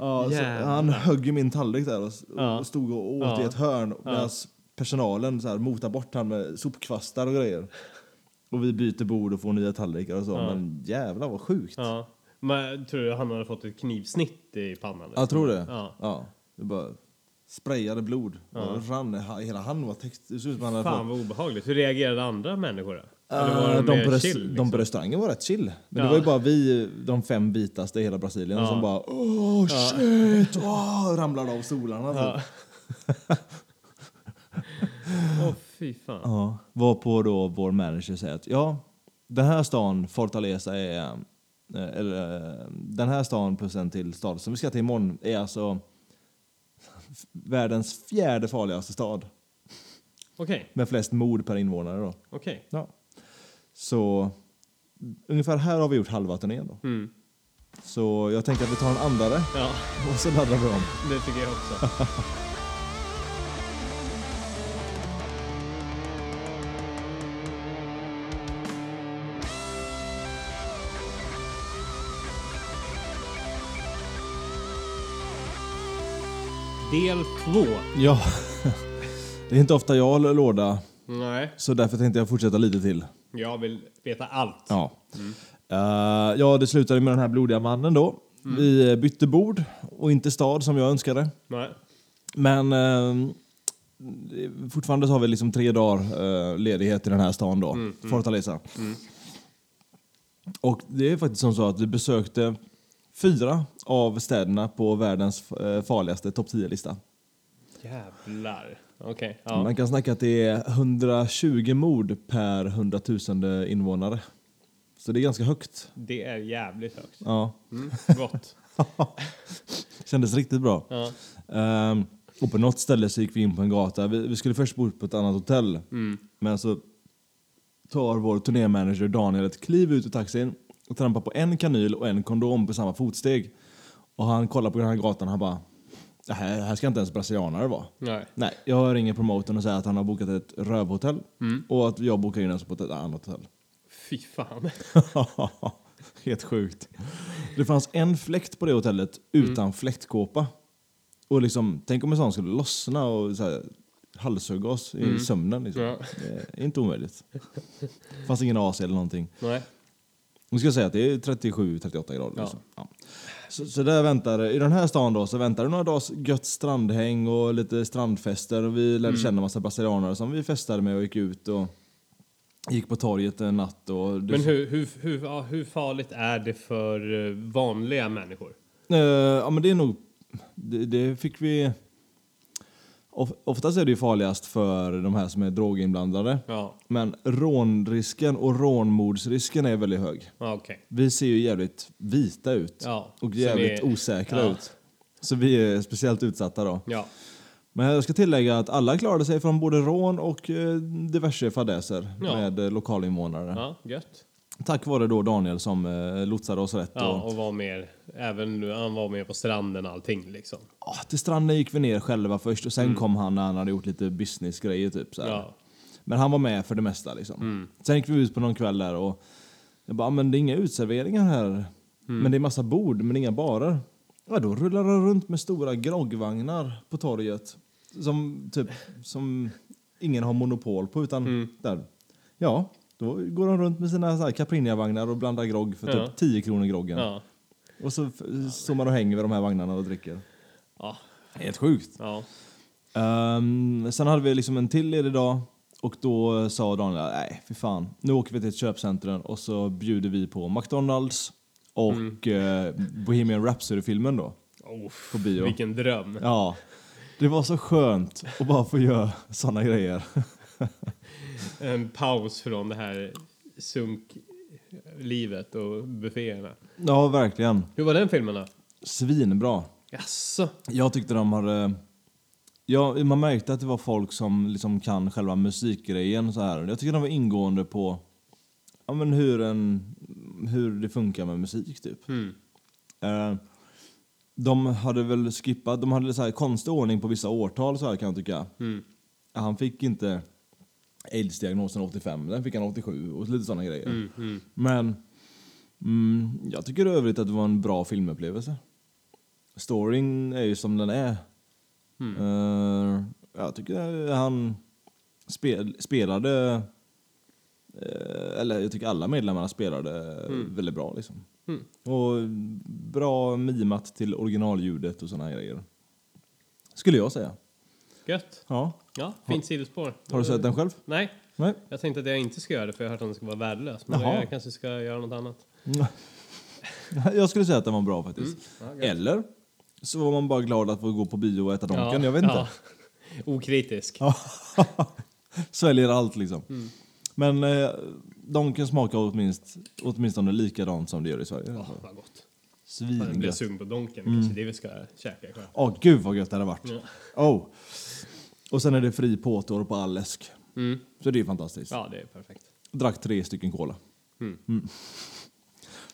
Ja, han högg i min tallrik där och, Ja. och stod och åt Ja. i ett hörn medan personalen så här motade bort han med sopkvastar och grejer. Och vi byter bord och får nya tallrikar och så. Men jävlar vad sjukt. Men tror du han hade fått ett knivsnitt i pannan? Jag tror det. Ja. Ja. Det bara sprayade blod. Ja. Rann, hela han var täckt. Det såg ut som han hade Fan fått... vad obehagligt. Hur reagerade andra människor då? Uh, de, på chill? de Liksom? på restaurangen var rätt chill. Men Ja. det var ju bara vi, de fem vitaste i hela Brasilien, Ja. som bara åh shit, åh, ramlade av stolarna. Ja. typ. <laughs> Åh fy fan. Ja, varpå då vår manager säger att ja, den här stan, Fortaleza, är... eh, Eller, eh, den här stan plus en till stad som vi ska till imorgon är alltså <laughs> världens fjärde farligaste stad Okej, med flest mord per invånare. Då. okej. Ja. Så ungefär här har vi gjort halva turnén. Då. Mm. Så jag tänker att vi tar en andare Ja, <laughs> och så laddar vi om. det tycker jag också. Del två. Ja, <laughs> det är inte ofta jag håller låda Nej, så därför tänkte jag fortsätta lite till. Jag vill veta allt. Ja. Eh, ja, det slutade med den här blodiga mannen då. Vi bytte bord och inte stad som jag önskade. Nej. Men eh, fortfarande så har vi liksom tre dagar eh, ledighet i den här stan då, Fortaleza. Och det är faktiskt som så att vi besökte fyra av städerna på världens eh, farligaste topp 10-lista. Jävlar. Okej, ja. Man kan snacka att det är 120 mord per 100 000 invånare. Så det är ganska högt. Det är jävligt högt. Ja. Mm, gott. <laughs> Kändes riktigt bra. Ja. Ehm, och på något ställe så gick vi in på en gata. Vi, vi skulle först bo på ett annat hotell. Mm. Men så tar vår turnémanager Daniel ett kliv ut ur taxin och trampar på en kanyl och en kondom på samma fotsteg. Och han kollar på den här gatan och han bara "Det här, här ska inte ens brasilianare vara. Nej. Nej, jag ringer promotorn och säger att han har bokat ett rövhotell och att jag bokar in oss på ett annat hotell. Fy fan. <laughs> Helt sjukt. Det fanns en fläkt på det hotellet utan fläktkåpa. Och liksom, tänk om en sån skulle lossna och så här, halshugga oss i sömnen. Liksom. Ja. Det är inte omöjligt. fanns ingen AC eller någonting. Nej. Nu ska jag säga att det är 37-38 grader. Ja. Liksom. Ja. Så, så där väntar, i den här stan då, så väntar det några dagars gött strandhäng och lite strandfester. Och vi lärde känna massa brasilianare som vi festade med och gick ut och gick på torget en natt. Och Men hur, hur, hur, ja, hur farligt är det för eh, vanliga människor? Eh, ja, men det är nog... Det, det fick vi... Of, oftast är det ju farligast för de här som är droginblandade. Ja, Men rånrisken och rånmordsrisken är väldigt hög. ja okej. Vi ser ju jävligt vita ut Ja, och jävligt ni- osäkra ut. Så vi är speciellt utsatta då. Men jag ska tillägga att alla klarade sig från både rån och eh, diverse fadäser med eh, lokalinvånare. ja, gött. Tack vare då Daniel som eh, lotsade oss rätt. Ja, och, och var mer, även nu, han var med på stranden och allting liksom. Ja, till stranden gick vi ner själva först och sen kom han när han hade gjort lite businessgrejer typ. Så. Ja. Men han var med för det mesta liksom. Sen gick vi ut på någon kväll där och jag bara, "Ah, men det är inga utserveringar här. Men det är massa bord men inga barer. Ja, då rullar de runt med stora groggvagnar på torget. Som typ, som ingen har monopol på utan där. Ja, då går de runt med sina Caprinia-vagnar och blandar grogg för Ja. typ 10 kronor groggen. Ja. Och så står man och hänger vid de här vagnarna och dricker. Ja. Helt sjukt. Ja. Ehm, sen hade vi liksom en till ledig dag och då sa Daniel, nej fy fan, nu åker vi till ett köpcentrum och så bjuder vi på McDonalds och eh, Bohemian Rhapsody-filmen då. Oh, På bio. vilken dröm. Ja, det var så skönt att bara få göra sådana grejer. <laughs> En paus från det här sunklivet och bufféerna. Ja, verkligen. Hur var den filmen då? Svinbra. Jaså? Jag tyckte de hade Ja, man märkte att det var folk som liksom kan själva musikgrejen så här. Jag tycker de var ingående på ja, men hur, en, hur det funkar med musik typ. Mm. Eh, de hade väl skippat, de hade så här konstig ordning på vissa årtal så här kan jag tycka. Mm. Han fick inte aids-diagnosen 85, den fick han 87 och lite sådana grejer. Mm. Mm. Men mm, jag tycker i övrigt att det var en bra filmupplevelse. Storyn är ju som den är. Eh, jag tycker han spel, spelade, eh, eller jag tycker alla medlemmarna spelade Mm. väldigt bra liksom. Mm. Och bra mimat till originalljudet och sådana grejer. Skulle jag säga. Gött. Ja. Ja, fint sidospår. Har du sett den själv? Nej, Nej. jag tänkte att jag inte ska göra det för jag har hört att den ska vara värdelös. Men Jaha. jag kanske ska göra något annat. <laughs> Jag skulle säga att den var bra faktiskt. Ja, gött. Eller så var man bara glad att få gå på bio och äta Donken. Ja, jag vet inte. ja. <laughs> Okritisk. Ja. <laughs> Sväljer allt liksom. Mm. Men eh, Donken smakar åtminst, åtminstone likadant som det gör i Sverige. Alltså. vad gott. Fan, Jag Svingött. sugen på Donken. Mm. Kanske det vi ska käka ikväll. Åh gud vad gött det hade varit. Ja. Oh. Och sen är det fri påtår på all läsk. Mm. Så det är fantastiskt. Ja, det är perfekt. Drack tre stycken cola. Mm. <laughs>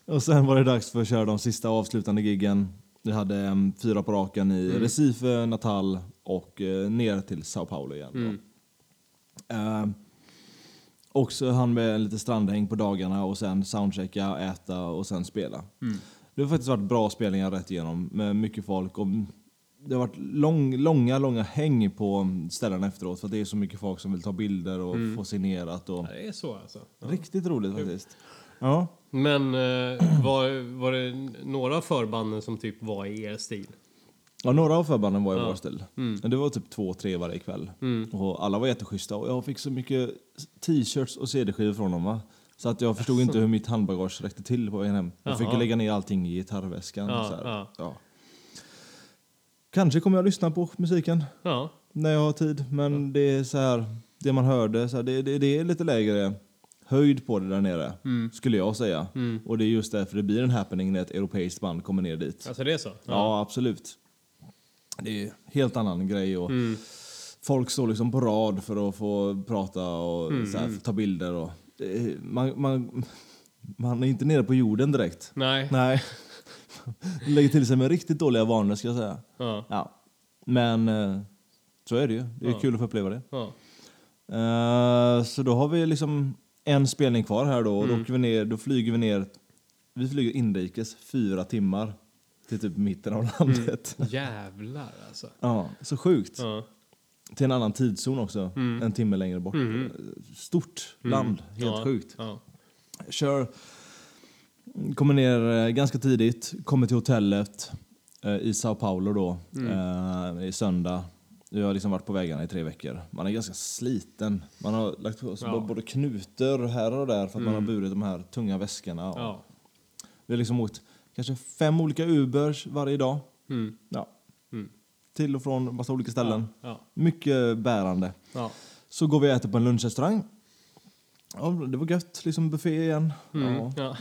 Och sen var det dags för att köra de sista avslutande giggen. Vi hade em, fyra på raken i Mm. Recife, Natal och eh, ner till Sao Paulo igen. då. Mm. Eh, också han med lite strandhäng på dagarna och sen soundchecka, äta och sen spela. Mm. Det har faktiskt varit bra spelningar rätt igenom med mycket folk. Och det har varit lång, långa, långa häng på ställena efteråt för det är så mycket folk som vill ta bilder och Mm. få signerat. Och Ja, det är så alltså. Ja. Riktigt roligt faktiskt. Ja. Men eh, var, var det några av förbanden som typ var i er stil? ja, några av förbanden var i Ja. vår stil. Mm. Det var typ två, tre varje kväll. Mm. Och alla var jätteschyssta och jag fick så mycket t-shirts och cd-skivor från dem va? Så att jag förstod inte hur mitt handbagage räckte till på vägen hem. Jag fick lägga ner allting i gitarrväskan. Ja, så ja. Ja. Kanske kommer jag lyssna på musiken Ja. när jag har tid. Men det är så här, det man hörde, så här, det, det, det är lite lägre höjd på det där nere. Mm. Skulle jag säga. Mm. Och det är just därför det blir en happening när ett europeiskt band kommer ner dit. Alltså det är så? Ja, absolut. Det är helt annan grej. Och Mm. Folk står liksom på rad för att få prata och Mm, här, mm. ta bilder. Och, är- man, man, man är inte nere på jorden direkt. Nej. Nej. Lägger till sig med riktigt dåliga vanor ska jag säga. Ja. Ja. Men eh, så är det ju. Det är Ja. kul att få uppleva det. Ja. Eh, så då har vi liksom en spelning kvar här då. Och Mm. då, vi ner, då flyger vi ner. Vi flyger inrikes fyra timmar till typ mitten av landet. <laughs> Jävlar alltså. Ja, så sjukt. Ja. Till en annan tidszon också. Mm. En timme längre bort. Mm. Stort Mm. land. Helt ja. sjukt. Kör. Kommer ner eh, ganska tidigt. Kommer till hotellet eh, i Sao Paulo då. Mm. Eh, I söndag. Jag har liksom varit på vägarna i tre veckor. Man är ganska sliten. Man har lagt på sig Ja. både knutor här och där för att man har Mm. burit de här tunga väskorna. Ja. Vi har liksom åkt kanske fem olika Ubers varje dag. Mm. Ja. Mm. Till och från massa olika ställen. Ja. Mycket bärande. Så går vi och äter på en lunchrestaurang. Ja, det var gött. Liksom buffé igen. Mm. Ja. Ja.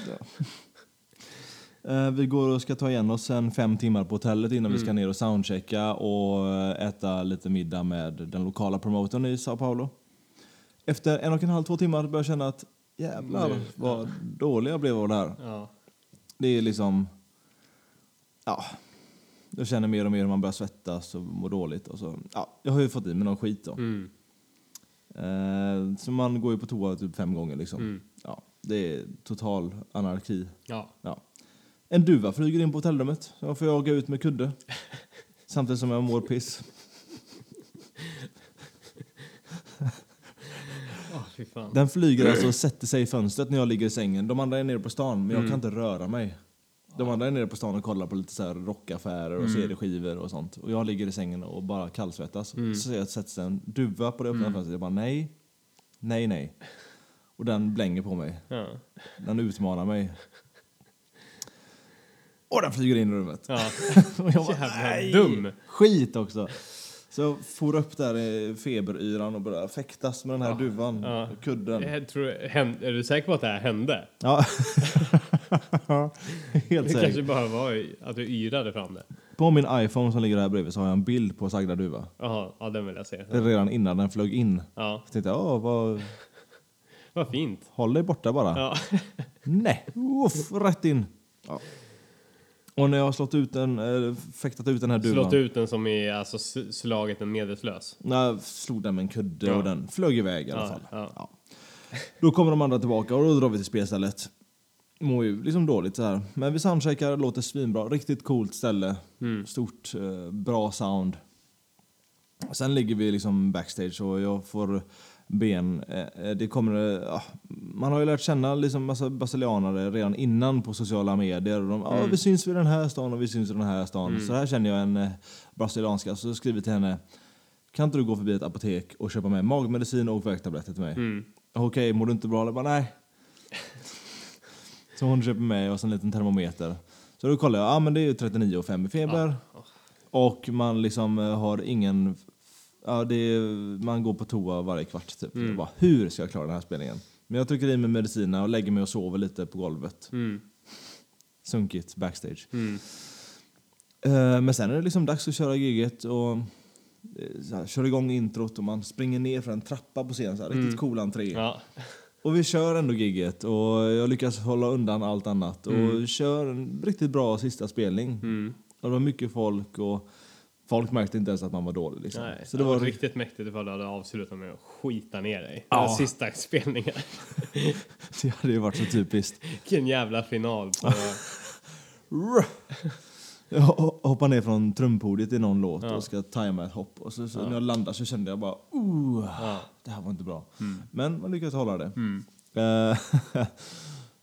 Eh, Vi går och ska ta igen oss en fem timmar på hotellet innan vi ska Mm. ner och soundchecka och eh, äta lite middag med den lokala promotorn i Sao Paulo. Efter en och en halv, två timmar börjar jag känna att jävlar Nu, vad dålig jag blev av det här. Ja. Det är liksom... Ja. Jag känner mer och mer hur man börjar svettas och må dåligt. Och så, ja, jag har ju fått i mig någon skit då. Mm. Eh, så man går ju på toa typ fem gånger liksom. Mm. Ja, det är total anarki. Ja. Ja. En duva flyger in på hotellrummet. Jag får jaga ut med kudde. <laughs> Samtidigt som jag mår piss. Den flyger alltså och sätter sig i fönstret när jag ligger i sängen. De andra är nere på stan, men jag Mm. kan inte röra mig. De andra är nere på stan och kollar på lite så här rockaffärer och Mm. CD-skivor och sånt. Och jag ligger i sängen och bara kallsvettas. Mm. Så jag sätts en duva på det öppna Mm. fönstret. Jag bara nej, nej, nej. Och den blänger på mig. Ja. Den utmanar mig. Och den flyger in i rummet. Ja. <laughs> Och jag bara, nej! dum. Skit också. Så jag for upp där i feberyran och började fäktas med den här Ja, duvan. ja. Kudden. Jag tror, är du säker på att det här hände? Ja. <laughs> Helt Det säkert. kanske bara var att du yrade fram det. På min iPhone som ligger här bredvid så har jag en bild på sagda duva. Jaha, ja den vill jag se. Det är redan innan den flög in. Ja, Så tänkte jag, åh, vad, <laughs> vad fint. håll dig borta bara. Ja. <laughs> Nej, uff, rätt in. Ja. Och när jag har slått ut den, äh, fäktat ut den här duvan. Slått ut den som i alltså s- slagit en medvetslös. När jag slog den med en kudde Ja. och den flög iväg i alla Ja, fall. ja. Då kommer de andra tillbaka och då drar vi till spelstället. Mår ju liksom dåligt så här. Men vi soundcheckar, låter svinbra. Riktigt coolt ställe. Mm. Stort, eh, bra sound. Sen ligger vi liksom backstage och jag får ben. Eh, det kommer, eh, ja, man har ju lärt känna liksom massa brasilianare redan innan på sociala medier. Och de, ja, vi syns vid den här stan och vi syns i den här stan. Så här känner jag en eh, brasilianska. Så jag skriver till henne. Kan inte du gå förbi ett apotek och köpa med magmedicin och värktabletter till mig? Mm. Okej, mår du inte bra? Eller bara nej. Så hon köper med oss en liten termometer. Så då kollar jag, ja men det är ju 39,5 i feber. Och man liksom eh, har ingen... Ja, det man går på toa varje kvart typ. Jag bara, hur ska jag klara den här spelningen? Men jag trycker i mig medicinerna och lägger mig och sover lite på golvet. Mm. Sunkigt backstage. Mm. Eh, men sen är det liksom dags att köra giget och eh, så här, kör igång introt och man springer ner för en trappa på scenen. Så här, Riktigt cool entré. Ja. Och vi kör ändå gigget och jag lyckas hålla undan allt annat och kör en riktigt bra sista spelning. Mm. Och det var mycket folk och folk märkte inte ens att man var dålig. Liksom. Nej, Så det var riktigt... mäktigt ifall du hade avslutat med att skita ner dig. Ja. Den sista spelningen. <laughs> Det hade ju varit så typiskt. Vilken jävla final på... <laughs> Hoppar ner från trumpodiet i någon låt Ja. och ska tajma ett hopp. Och så, så när jag landar så kände jag bara oh, Ja. det här var inte bra. Mm. Men man lyckades hålla det. Eh, <laughs>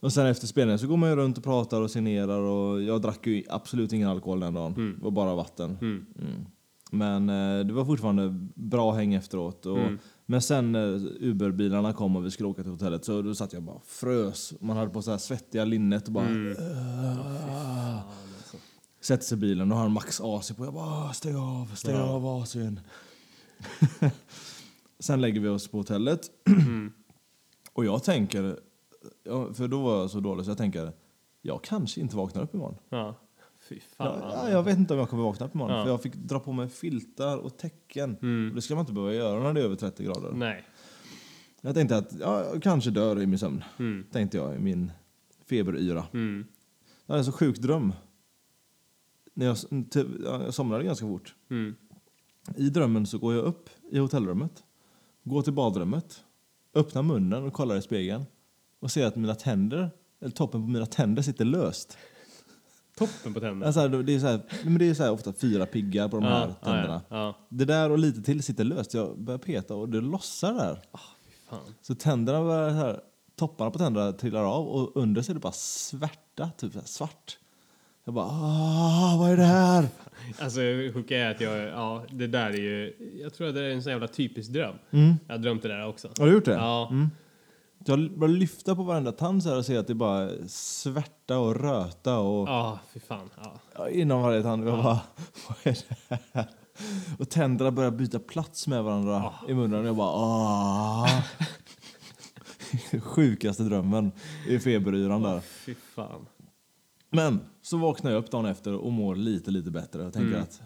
och sen efter spelningen så går man ju runt och pratar och signerar och jag drack ju absolut ingen alkohol den dagen. Det var bara vatten. Mm. Mm. Men eh, det var fortfarande bra häng efteråt. Och, Mm. Men sen när Uber-bilarna kom och vi skulle åka till hotellet så då satt jag bara frös. Man hade på så här svettiga linnet och bara... Mm. "Äh." Sätter sig i bilen och har en max AC på. Jag bara "Ah, stäng av, stäng Ja. av AC'n. <laughs> sen lägger vi oss på hotellet. Mm. <clears throat> och jag tänker, för då var jag så dålig så jag tänker, jag kanske inte vaknar upp imorgon. Ja. Fy fan. Ja, ja, jag vet inte om jag kommer vakna upp imorgon. Ja. För jag fick dra på mig filtar och täcken. Mm. Och det ska man inte behöva göra när det är över 30 grader. Nej. Jag tänkte att ja, jag kanske dör i min sömn. Mm. Tänkte jag i min feberyra. Mm. Jag hade en så sjuk dröm. När jag, ja, jag somnade ganska fort. Mm. I drömmen så går jag upp i hotellrummet. Går till badrummet. Öppnar munnen och kollar i spegeln. Och ser att mina tänder, eller toppen på mina tänder sitter löst. Toppen på tänderna. Alltså, det är så här, men det är så här ofta fyra piggar på de här tänderna. Ja, ja. Det där och lite till sitter löst. Jag börjar peta och det lossar där. Fan. Så tänderna börjar så här, topparna på tänderna trillar av och under så är det bara svärta, typ så svart. Jag bara ah, vad är det här? Alltså sjuka är att jag, ja det där är ju, jag tror att det är en sån jävla typisk dröm. Mm. Jag har drömt det där också. Har du gjort det? Ja. Mm. Jag börjar lyfta på varenda tand så här och ser att det är bara svärta och röta och Ja, fy fan. Ja. inom varje tand. Jag bara, <laughs> vad är det här? Och tänderna börjar byta plats med varandra i munnen. Jag bara ah. <laughs> <laughs> Sjukaste drömmen i feberyran där. Fy fan. Men så vaknar jag upp dagen efter och mår lite, lite bättre och tänker Mm. att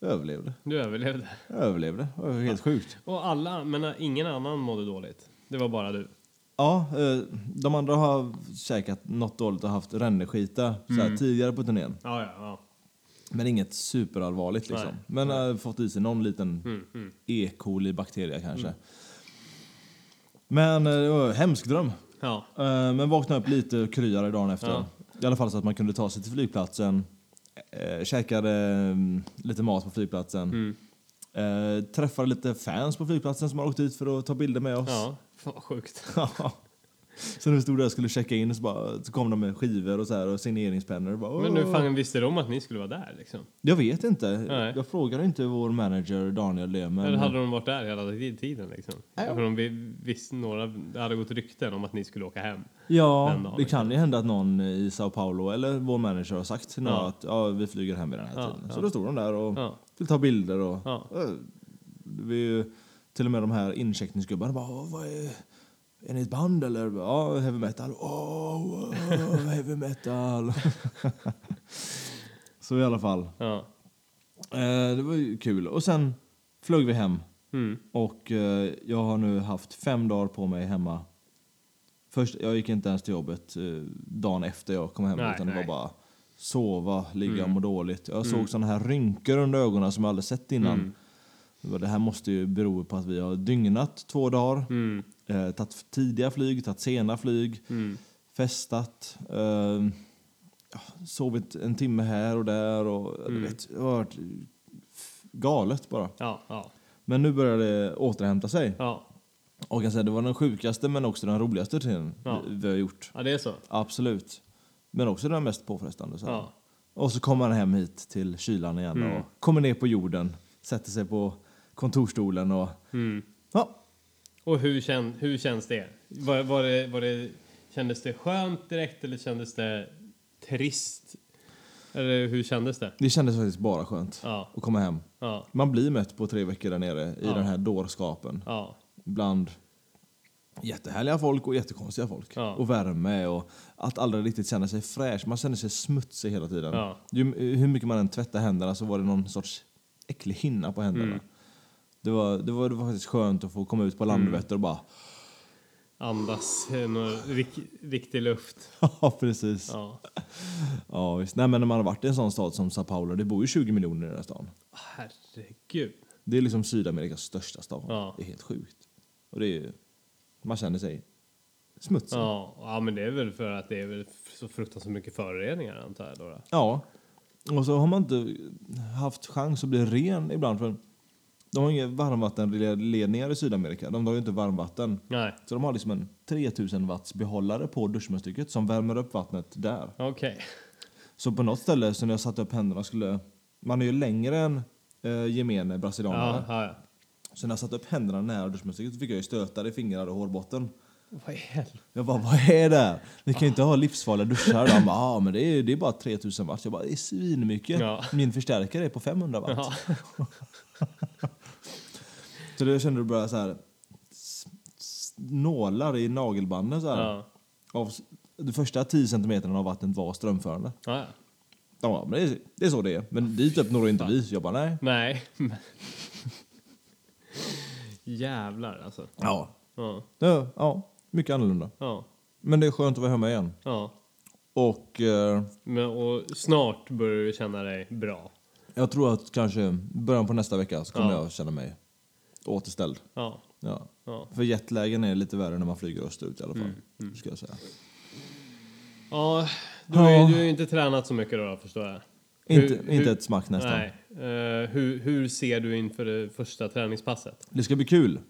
jag överlevde. Du överlevde. Jag överlevde. Det var helt sjukt. Och alla, men ingen annan mådde dåligt. Det var bara du. Ja, eh, de andra har käkat något dåligt och haft ränneskita så här, tidigare på turnén. Ja, ja, ja. Men inget superallvarligt liksom. Nej. Men har fått i sig någon liten Mm, mm. E. coli-bakterie kanske. Men eh, det var en hemsk dröm. Ja. Eh, Men vaknade upp lite kryare dagen efter. Ja. I alla fall så att man kunde ta sig till flygplatsen. Eh, käkade mm, lite mat på flygplatsen. Mm. Eh, träffade lite fans på flygplatsen som har åkt dit för att ta bilder med oss. Ja, fan vad sjukt. <laughs> så vi stod där och skulle checka in så, bara, så kom de med skivor och, så här, och signeringspennor. Och bara, Men hur fan visste de att ni skulle vara där liksom? Jag vet inte. Nej. Jag frågade inte vår manager Daniel det. Men... Eller hade de varit där hela ti- tiden liksom? För de vi- visste några, det hade gått rykten om att ni skulle åka hem. Ja, dagen, det kan ju hända att någon i Sao Paulo eller vår manager har sagt till några Ja. att ja, vi flyger hem vid den här Ja, tiden. ja. Så då stod de där och Ja. skulle ta bilder och eh, vi, till och med de här incheckningsgubbarna bara "Åh, vad är, är ni ett band eller? Ja, heavy metal. Åh, oh, heavy metal. <laughs> Så i alla fall. Ja. Eh, det var ju kul. Och sen flög vi hem. Mm. Och eh, jag har nu haft fem dagar på mig hemma. Först, jag gick inte ens till jobbet eh, dagen efter jag kom hem. Nej, utan det nej. var bara sova, ligga och Mm. må dåligt. Jag såg Mm. såna här rynkor under ögonen som jag aldrig sett innan. Mm. Det här måste ju bero på att vi har dygnat två dagar. Mm. Eh, tagit tidiga flyg, tagit sena flyg. Mm. festat, eh, sovit en timme här och där och Mm. vet, det har varit galet bara. Ja, ja, Men nu börjar det återhämta sig. ja. Och jag säga, det var den sjukaste men också den roligaste tiden Ja. vi, har gjort. Ja, det är så. Absolut. Men också den mest påfrestande. Så. Ja. Och så kommer han hem hit till kylan igen Mm. och kommer ner på jorden, sätter sig på kontorstolen och Mm. ja, Och hur, kän, hur känns det? Var, var det, var det? Kändes det skönt direkt eller kändes det trist? Eller hur kändes det? det kändes faktiskt bara skönt Ja, att komma hem. ja, Man blir mätt på tre veckor där nere i Ja. den här dårskapen. ja, bland jättehärliga folk och jättekonstiga folk. Ja. Och värme och att aldrig riktigt känna sig fräsch. Man känner sig smutsig hela tiden. ja. Ju, hur mycket man än tvättar händerna så var det någon sorts äcklig hinna på händerna. Mm. Det, var, det, var, det var faktiskt skönt att få komma ut på Landvetter och bara Andas någon rik, riktig luft. <laughs> Ja, precis. Ja. Ja. visst. Nej, men när man har varit i en sån stad som Sao Paulo, det bor ju 20 miljoner i den här stan. Herregud. Det är liksom Sydamerikas största stad. Ja. Det är helt sjukt. Och det är, man känner sig smutsig. Ja, ja, men det är väl för att det är väl så fruktansvärt mycket föroreningar antar jag då. då. Ja. Och så har man inte haft chans att bli ren ibland. För de har inga varmvattenledningar i Sydamerika. De har ju inte varmvatten. Nej, Så de har liksom en 3000 watts behållare på duschmunstycket som värmer upp vattnet där. okej. Så på något ställe så när jag satte upp händerna skulle... Man är ju längre än eh, gemene brasilianare. Ja, ja. Så när jag satte upp händerna nära duschmunstycket så fick jag ju stötar i fingrar och hårbotten. Vad i helvete? Jag bara, vad är det? Ni kan ju inte ha livsfarliga duschar. De bara, ah, men det är, det är bara 3000 watt. Jag bara, det är svinmycket. Ja. Min förstärkare är på 500 watt. Ja. <laughs> Så då kände du bara så här nålar i nagelbanden så här. Ja. Av, de första 10 centimeterna av vattnet var strömförande. Ja. Ja, men det är, det är så det är. Men dit upp når inte vi. Jag bara, nej. Nej. <laughs> Jävlar alltså. Ja. Ja, Ja, ja, mycket annorlunda. ja, Men det är skönt att vara hemma igen. ja. Och eh, Men, och snart börjar du känna dig bra. jag tror att kanske början på nästa vecka så kommer Ja. jag känna mig återställd. Ja, Ja. ja. För jetlägen är lite värre när man flyger österut i alla fall. Mm, Ska jag säga. Ja, du har ju du ju inte tränat så mycket då, förstår jag. Inte, Hur- inte ett smack nästan. Nej. Eh, hur, hur ser du inför det första träningspasset? Det ska bli kul.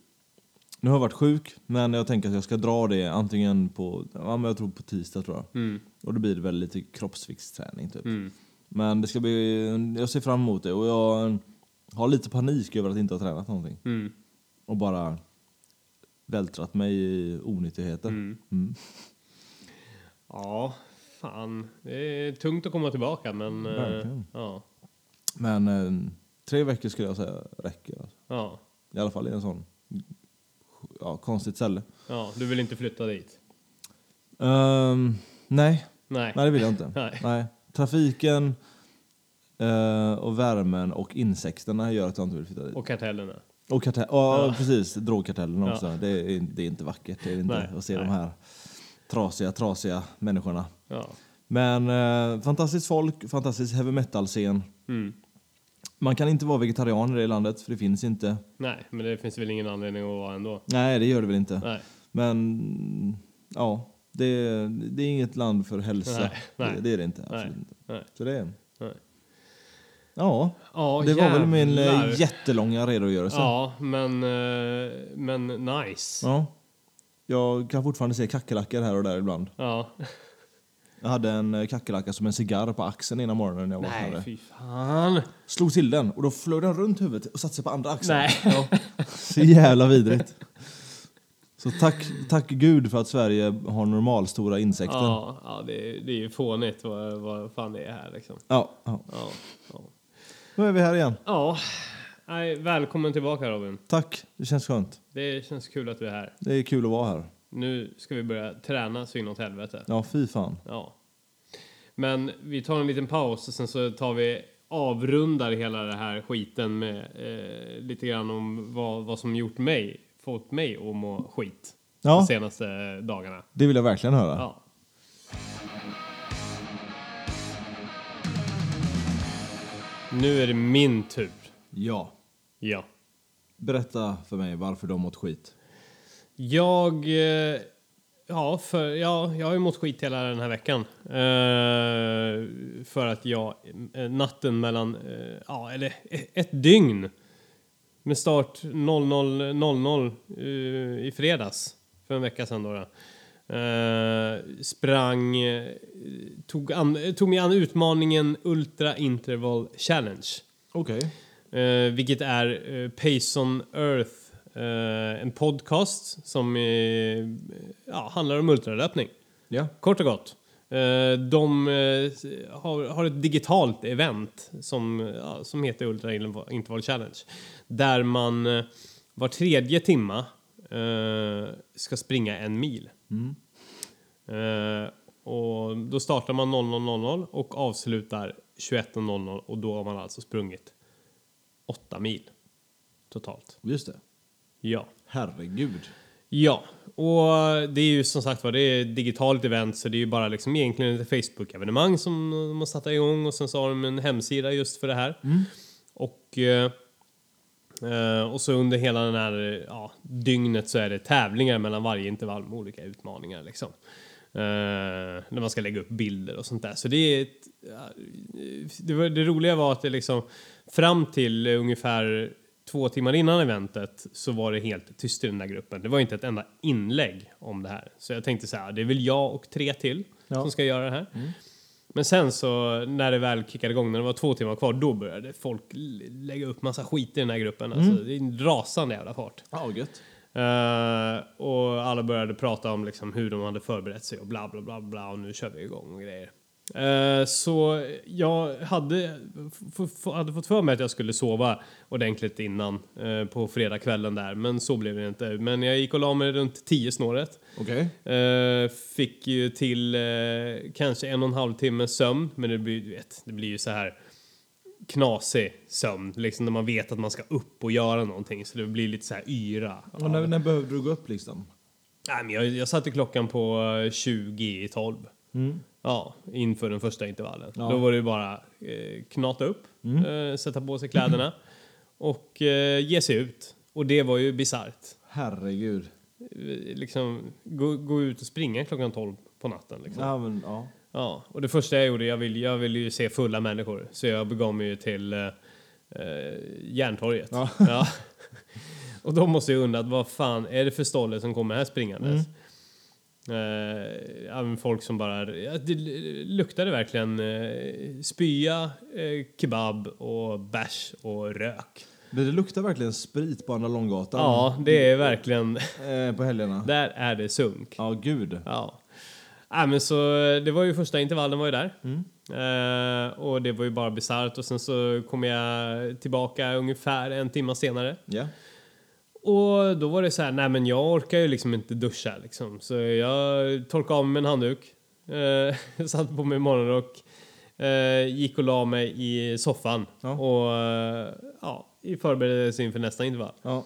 Nu har jag varit sjuk, men jag tänker att jag ska dra det antingen på, ja men jag tror på tisdag tror jag. Mm, Och då blir det väl lite kroppsviktsträning typ. mm, Men det ska bli, jag ser fram emot det och jag har lite panik över att inte ha tränat någonting. mm, Och bara vältrat mig i onyttigheter. mm. Mm. Ja, fan. Det är tungt att komma tillbaka, men... eh, ja, Men eh, tre veckor skulle jag säga räcker. Alltså. ja, I alla fall i en sån ja, konstigt ställe. ja. Du vill inte flytta dit? Ehm, nej, Nej. nej det vill jag inte. <laughs> Nej. Nej. Trafiken eh, och värmen och insekterna gör att jag inte vill flytta dit. Och, Och kartellerna? kartell, ja, precis, drogkartellen Ja. också. Det, är, det är inte vackert det är inte, Nej, att se nej. de här trasiga, trasiga människorna. Ja. Men eh, fantastiskt folk, fantastisk heavy metal-scen. Mm. Man kan inte vara vegetarian i det landet, för det finns inte. Nej, men det finns väl ingen anledning att vara ändå. Nej, det gör det väl inte. Nej. Men ja, det, det är inget land för hälsa. Nej, nej. Det, det är det inte. Absolut inte. Så det är... Nej. Ja, Ja, det var väl min jävlar. eh, jättelånga redogörelse. Ja, men, eh, men nice. Ja. Jag kan fortfarande se kackerlackor här och där ibland. Ja. Jag hade en eh, kackerlacka som en cigarr på axeln innan morgonen när jag Nej, vaknade. fy fan. Slog till den och då flög den runt huvudet och satte sig på andra axeln. Nej. Ja. Så jävla vidrigt. Så tack, tack gud för att Sverige har normalstora insekter. Ja, ja det, är, det är ju fånigt vad, vad fan det är här liksom. Ja, ja. Ja, ja. Nu är vi här igen. ja. Nej, välkommen tillbaka Robin. Tack, det känns skönt. Det känns kul att du är här. Det är kul att vara här. Nu ska vi börja träna så inåt helvete. Ja, fy fan. Ja. Men vi tar en liten paus och sen så tar vi avrundar hela det här skiten med eh, lite grann om vad, vad som gjort mig, fått mig att må skit de Ja, senaste dagarna. det vill jag verkligen höra. Ja. Nu är det min tur. Ja. Ja. Berätta för mig varför du har mått skit. Jag... Eh, ja, för, ja, jag har ju mått skit hela den här veckan. Eh, för att jag eh, natten mellan... Eh, ja, eller ett dygn med start 00.00 eh, i fredags för en vecka sedan då. då. Eh, sprang... Eh, tog, an, tog mig an utmaningen Ultra Interval Challenge. Okej. Eh, vilket är eh, Pace on Earth, en podcast som ja, handlar om ultralöpning. Ja. Kort och gott. De har, har ett digitalt event som, som heter Ultra Interval Challenge. Där man var tredje timma ska springa en mil. Eh, och då startar man 00.00 och avslutar 21.00 och då har man alltså sprungit åtta mil totalt. Just det. Ja. Herregud. Ja, och det är ju som sagt var det är ett digitalt event så det är ju bara liksom egentligen ett Facebook-evenemang som de har satt igång och sen så har de en hemsida just för det här. Och, eh, eh, och så under hela den här ja, dygnet så är det tävlingar mellan varje intervall med olika utmaningar liksom. Eh, när man ska lägga upp bilder och sånt där. Så det är ett, ja, det, var, det roliga var att det liksom fram till ungefär två timmar innan eventet så var det helt tyst i den där gruppen. Det var inte ett enda inlägg om det här. Så jag tänkte så här, det är väl jag och tre till Ja. som ska göra det här. Men sen så när det väl kickade igång, när det var två timmar kvar, då började folk lägga upp massa skit i den här gruppen. Alltså, det är en rasande jävla fart. Ja, gött. Eh, och alla började prata om liksom hur de hade förberett sig och bla bla bla bla och nu kör vi igång och grejer. Eh, så jag hade, hade fått för mig att jag skulle sova ordentligt innan eh, på fredagskvällen där men så blev det inte. Men jag gick och la mig runt 10 snåret. Okej. Eh, fick ju till kanske en och en halv timme sömn men det blir, vet, det blir ju så här knasig sömn liksom när man vet att man ska upp och göra någonting så det blir lite så här yra. Och när, när behövde du gå upp liksom? Nej, men jag, jag satte klockan på eh, 20 i 12. Ja, inför den första intervallen. Ja. Då var det bara eh, knata upp, eh, sätta på sig kläderna och eh, ge sig ut. Och det var ju bisarrt. Herregud. Eh, Liksom, gå, gå ut och springa klockan 12 på natten. Liksom. Ja, men ja. Ja, och det första jag gjorde, jag ville jag vill ju se fulla människor. Så jag begav mig ju till eh, eh, Järntorget. Ja. Ja. <laughs> och då måste jag undra, vad fan är det för stolle som kommer här springandes? Eh, ja, men folk som bara, det luktade verkligen eh, spya, eh, kebab och bärs och rök. Men det luktar verkligen sprit på Andra Långgatan. Ja, det är verkligen, Eh, på helgerna. där är det sunk. Ja, gud. Ja. Ja, men så det var ju första intervallen var ju där. Eh, och det var ju bara bisarrt och sen så kom jag tillbaka ungefär en timme senare. Ja. Och då var det så här, nej men jag orkar ju liksom inte duscha liksom. Så jag torkade av mig en handduk, eh, <laughs> satte på mig morgonrock, eh, gick och la mig i soffan Ja. och eh, ja, i förberedelse inför nästa intervall. Ja.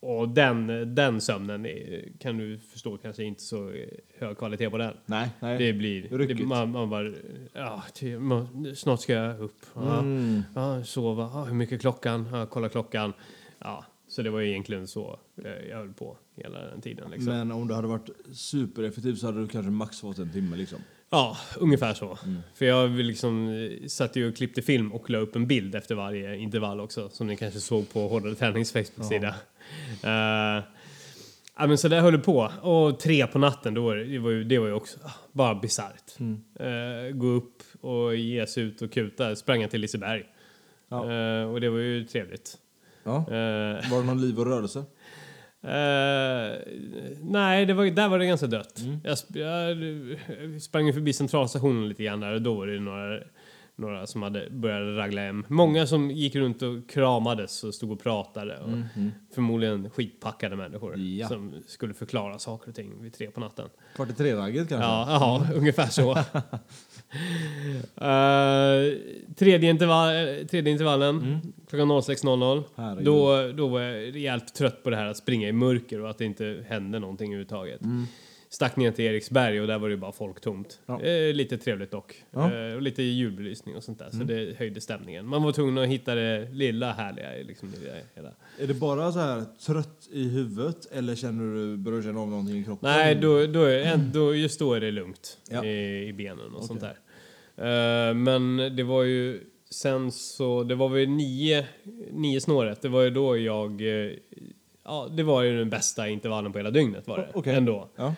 Och den, den sömnen är, kan du förstå kanske inte så hög kvalitet på den. Nej, nej. Det blir... Det, man, man bara... Ja, ty- man, snart ska jag upp. Ja, Mm. ja, sova. Ja, hur mycket är klockan? Ja, kolla klockan. Ja, så det var ju egentligen så eh, jag höll på hela den tiden. Liksom. Men om du hade varit supereffektiv så hade du kanske max fått en timme liksom. Ja, ungefär så. Mm. För jag liksom eh, satt ju och klippte film och la upp en bild efter varje intervall också. Som ni kanske såg på Hårdare Tränings Facebook-sida. Eh, ja, men så där höll det på. Och tre på natten, då var det, det, var ju, det var ju också ah, bara bisarrt. Mm. Eh, gå upp och ge sig ut och kuta. Sprang jag till Liseberg. Ja. Eh, och det var ju trevligt. Ja. Eh, Var det någon liv och rörelse? Eh, nej, det var, där var det ganska dött. Mm. Jag, sp- jag sprang förbi centralstationen lite grann där och då var det några några som hade börjat ragla hem. Många som gick runt och kramades och stod och pratade. Och Förmodligen skitpackade människor Mm, Ja. som skulle förklara saker och ting vid tre på natten. Kvart i tre-ragget kanske? Ja, ja ungefär så. <laughs> Eh, tredje, intervall, tredje intervallen, klockan 06.00. Mm. Herregud. Då, då var jag rejält trött på det här att springa i mörker och att det inte hände någonting överhuvudtaget. Stack ner till Eriksberg och där var det bara folktomt. Ja. Eh, lite trevligt dock. Ja. Mm. Eh, och lite julbelysning och sånt där. Så det höjde stämningen. Man var tvungen att hitta det lilla härliga liksom, hela. Är det bara så här trött i huvudet eller känner du, börjar du känna av någonting i kroppen? Nej, då, då, är, då, just då är det lugnt Ja. i, i benen och sånt Okej. där. Eh, men det var ju sen så, det var väl nio, nio snåret. Det var ju då jag, eh, ja det var ju den bästa intervallen på hela dygnet var det. Okej. Ändå. Ja.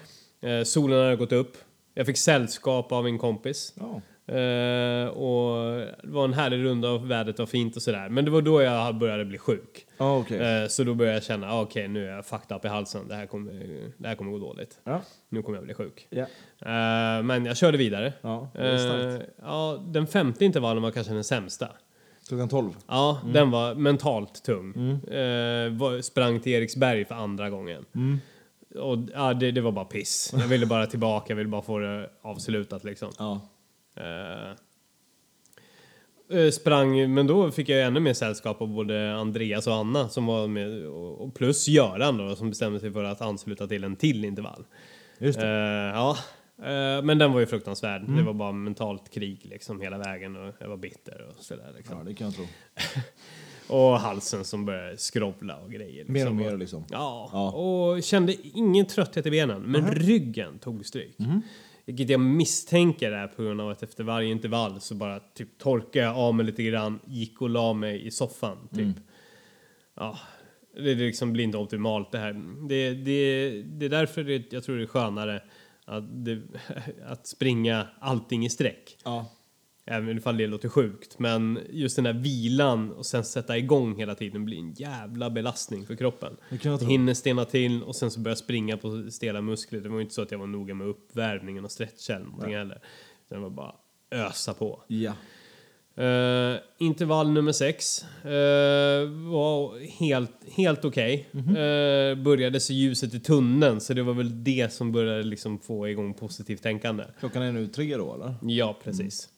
Eh, solen hade gått upp. Jag fick sällskap av en kompis. ja. Eh, och det var en härlig runda och vädret var fint och sådär. Men det var då jag började bli sjuk. Ja, okej. Eh, Så då började jag känna, ah, okej nu är jag fucked up i halsen. Det här kommer, det här kommer gå dåligt. Ja. Nu kommer jag bli sjuk. Ja. Eh, men jag körde vidare. Ja. Eh, ja, den femte intervallen var kanske den sämsta. Klockan 12. Ja, Mm. den var mentalt tung. Eh, var, sprang till Eriksberg för andra gången. Mm. Och ja, det, det var bara piss. Jag ville bara tillbaka, jag ville bara få det avslutat liksom. Ja. Eh, eh, sprang, men då fick jag ännu mer sällskap av både Andreas och Anna som var med och, plus Göran då som bestämde sig för att ansluta till en till intervall. Just Eh, ja, eh, men den var ju fruktansvärd. Mm. Det var bara mentalt krig liksom hela vägen och jag var bitter och sådär liksom. Ja, det kan jag tro. <laughs> Och halsen som började skrovla och grejer. Liksom. Mer och mer liksom. Ja, Ja. och kände ingen trötthet i benen, men ryggen tog stryk. Mhm. Vilket jag misstänker är på grund av att efter varje intervall så bara typ torkade jag av mig lite grann, gick och la mig i soffan typ. Mm. Ja, det liksom blir inte optimalt det här. Det, det, det är därför det, jag tror det är skönare att, det, <laughs> att springa allting i sträck. Ja. Även ifall det låter sjukt. Men just den där vilan och sen sätta igång hela tiden blir en jävla belastning för kroppen. Det kan jag tro. Hinner stena till och sen så börja springa på stela muskler. Det var ju inte så att jag var noga med uppvärmningen och stretcha eller någonting heller. Det var bara ösa på. Ja. Uh, intervall nummer sex eh, var helt, helt okej. Mhm. Eh, började se ljuset i tunneln så det var väl det som började liksom få igång positivt tänkande. Klockan är nu tre då eller? Ja, precis. Eh,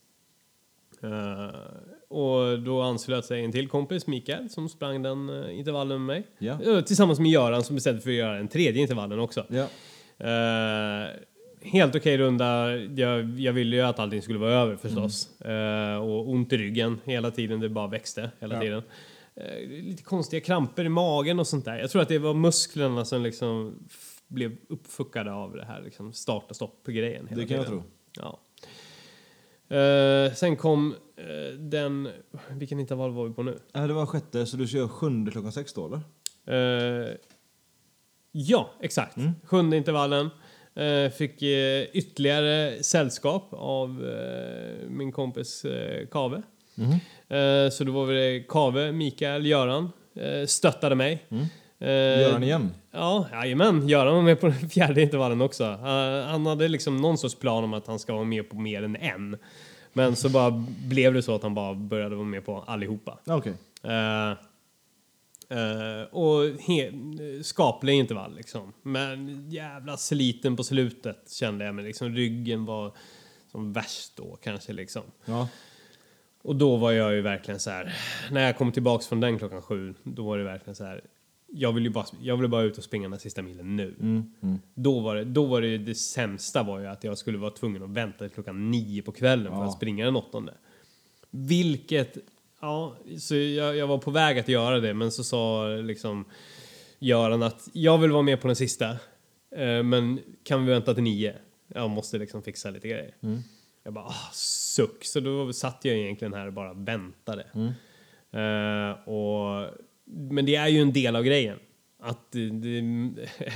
och då anslöt sig en till kompis, Mikael, som sprang den uh, intervallen med mig. Ja. Eh, tillsammans med Göran som bestämde för att göra den tredje intervallen också. Ja. Eh, helt okej runda. Jag, jag ville ju att allting skulle vara över förstås. Eh, och ont i ryggen hela tiden. Det bara växte hela Ja. tiden. Eh, lite konstiga kramper i magen och sånt där. Jag tror att det var musklerna som liksom blev uppfuckade av det här liksom starta stopp-grejen. Det kan jag tiden. tro. Ja. Eh, sen kom eh, den... Vilken intervall var vi på nu? Äh, det var sjätte, så du kör sjunde klockan sex då eller? Eh, ja, exakt. Mm. Sjunde intervallen. Fick ytterligare sällskap av min kompis eh, Kave. Eh, så då var det Kave, Mikael, Göran stöttade mig. Mm. Eh, Gör han igen? Ja, jajamän. Göran var med på den fjärde intervallen också. Eh, han hade liksom någon sorts plan om att han ska vara med på mer än en. Men så bara blev det så att han bara började vara med på allihopa. Ja, Okej. Eh, eh, och skaplig intervall liksom. Men jävla sliten på slutet kände jag mig liksom. Ryggen var som värst då kanske liksom. Ja. Och då var jag ju verkligen så här. När jag kom tillbaks från den klockan sju, då var det verkligen så här. Jag vill ju bara, jag ville bara ut och springa den sista milen nu. Mm. Mm. Då var det, då var det, det sämsta var ju att jag skulle vara tvungen att vänta till klockan nio på kvällen för Ja. att springa den åttonde. Vilket, ja, så jag, jag var på väg att göra det men så sa liksom Göran att jag vill vara med på den sista eh, men kan vi vänta till nio? Jag måste liksom fixa lite grejer. Mm. Jag bara, ah, suck. Så då satt jag egentligen här och bara väntade. Mm. Eh, och, men det är ju en del av grejen. Att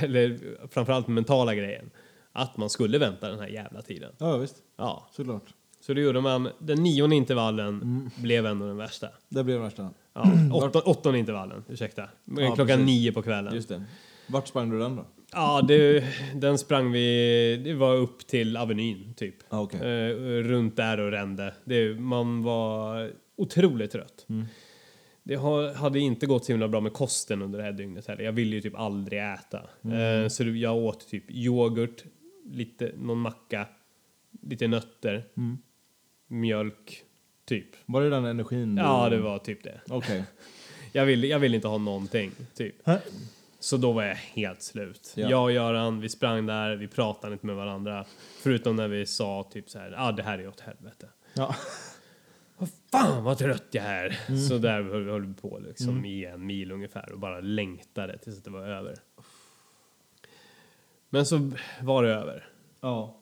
eller framförallt mentala grejen. Att man skulle vänta den här jävla tiden. Ja, visst. Ja, Såklart. så det gjorde man. Den nionde intervallen blev ändå den värsta. Det blev värsta. Ja, <clears throat> åtta, åttonde intervallen, ursäkta. Ja, Klockan precis. nio på kvällen. Just det. Vart sprang du den då? Ja, det, den sprang vi... Det var upp till Avenyn, typ. Ah, okej. Eh, runt där och rände. Det, man var otroligt trött. Mm. Det har, hade inte gått så himla bra med kosten under det här dygnet heller. Jag ville ju typ aldrig äta. Mm. Eh, så jag åt typ yoghurt, lite, någon macka, lite nötter, Mm. mjölk, typ. Var det den energin? du- Ja, det var typ det. Okej. <laughs> Jag ville jag vill inte ha någonting, typ. Hä? Så då var jag helt slut. Ja. Jag och Göran, vi sprang där, vi pratade inte med varandra. Förutom när vi sa typ så här, ah, det här är åt helvete. Ja. <laughs> Vad fan vad trött jag är! Mm. Så där höll, vi på liksom i en mil ungefär och bara längtade tills det var över. Men så var det över. ja.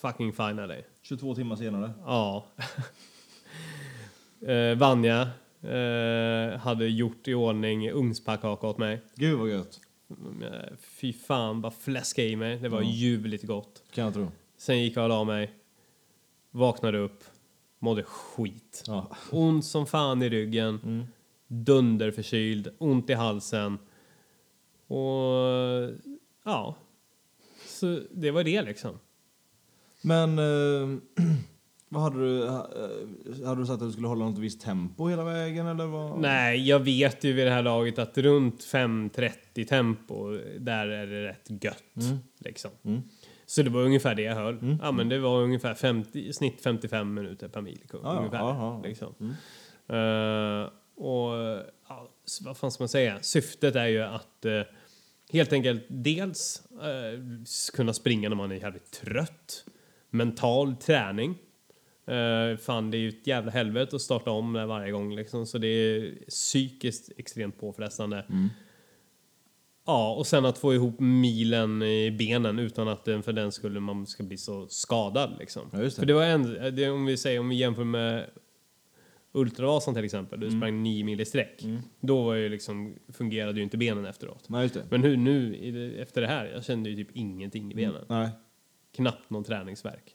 Fucking finally. 22 timmar senare. Ja. <laughs> eh, Vanja eh, hade gjort i ordning ugnspannkaka åt mig. Gud vad gött. Eh, Fy fan, bara fläska i mig. Det var ljuvligt gott. Kan jag tro. Sen gick jag och la mig. Vaknade upp. Mådde skit. Ja. Ont som fan i ryggen. Mm. Dunderförkyld. Ont i halsen. Och ja. Så det var det liksom. Men eh, <clears throat> vad hade du? eh, Hade du sagt att du skulle hålla något visst tempo hela vägen eller vad? Nej, jag vet ju vid det här laget att runt 5.30 tempo, där är det rätt gött. Liksom. Mm. Så det var ungefär det jag höll. Ja, men det var ungefär 50, i snitt 55 minuter per mil. Ja, ungefär, ja. Liksom. Eh, och ja, vad fan ska man säga? Syftet är ju att eh, helt enkelt dels s- kunna springa när man är jävligt trött. Mental träning. Uh, fan, det är ju ett jävla helvete att starta om varje gång liksom, så det är psykiskt extremt påfrestande. Ja, och sen att få ihop milen i benen utan att för den skulle man ska bli så skadad liksom. Ja, det. För det var en, det, om vi säger om vi jämför med Ultravasan till exempel, Mm. du sprang nio mil i sträck. Då var ju liksom, fungerade ju inte benen efteråt. Nej. Men hur nu, efter det här, jag kände ju typ ingenting i benen. Nej. Knappt någon träningsverk.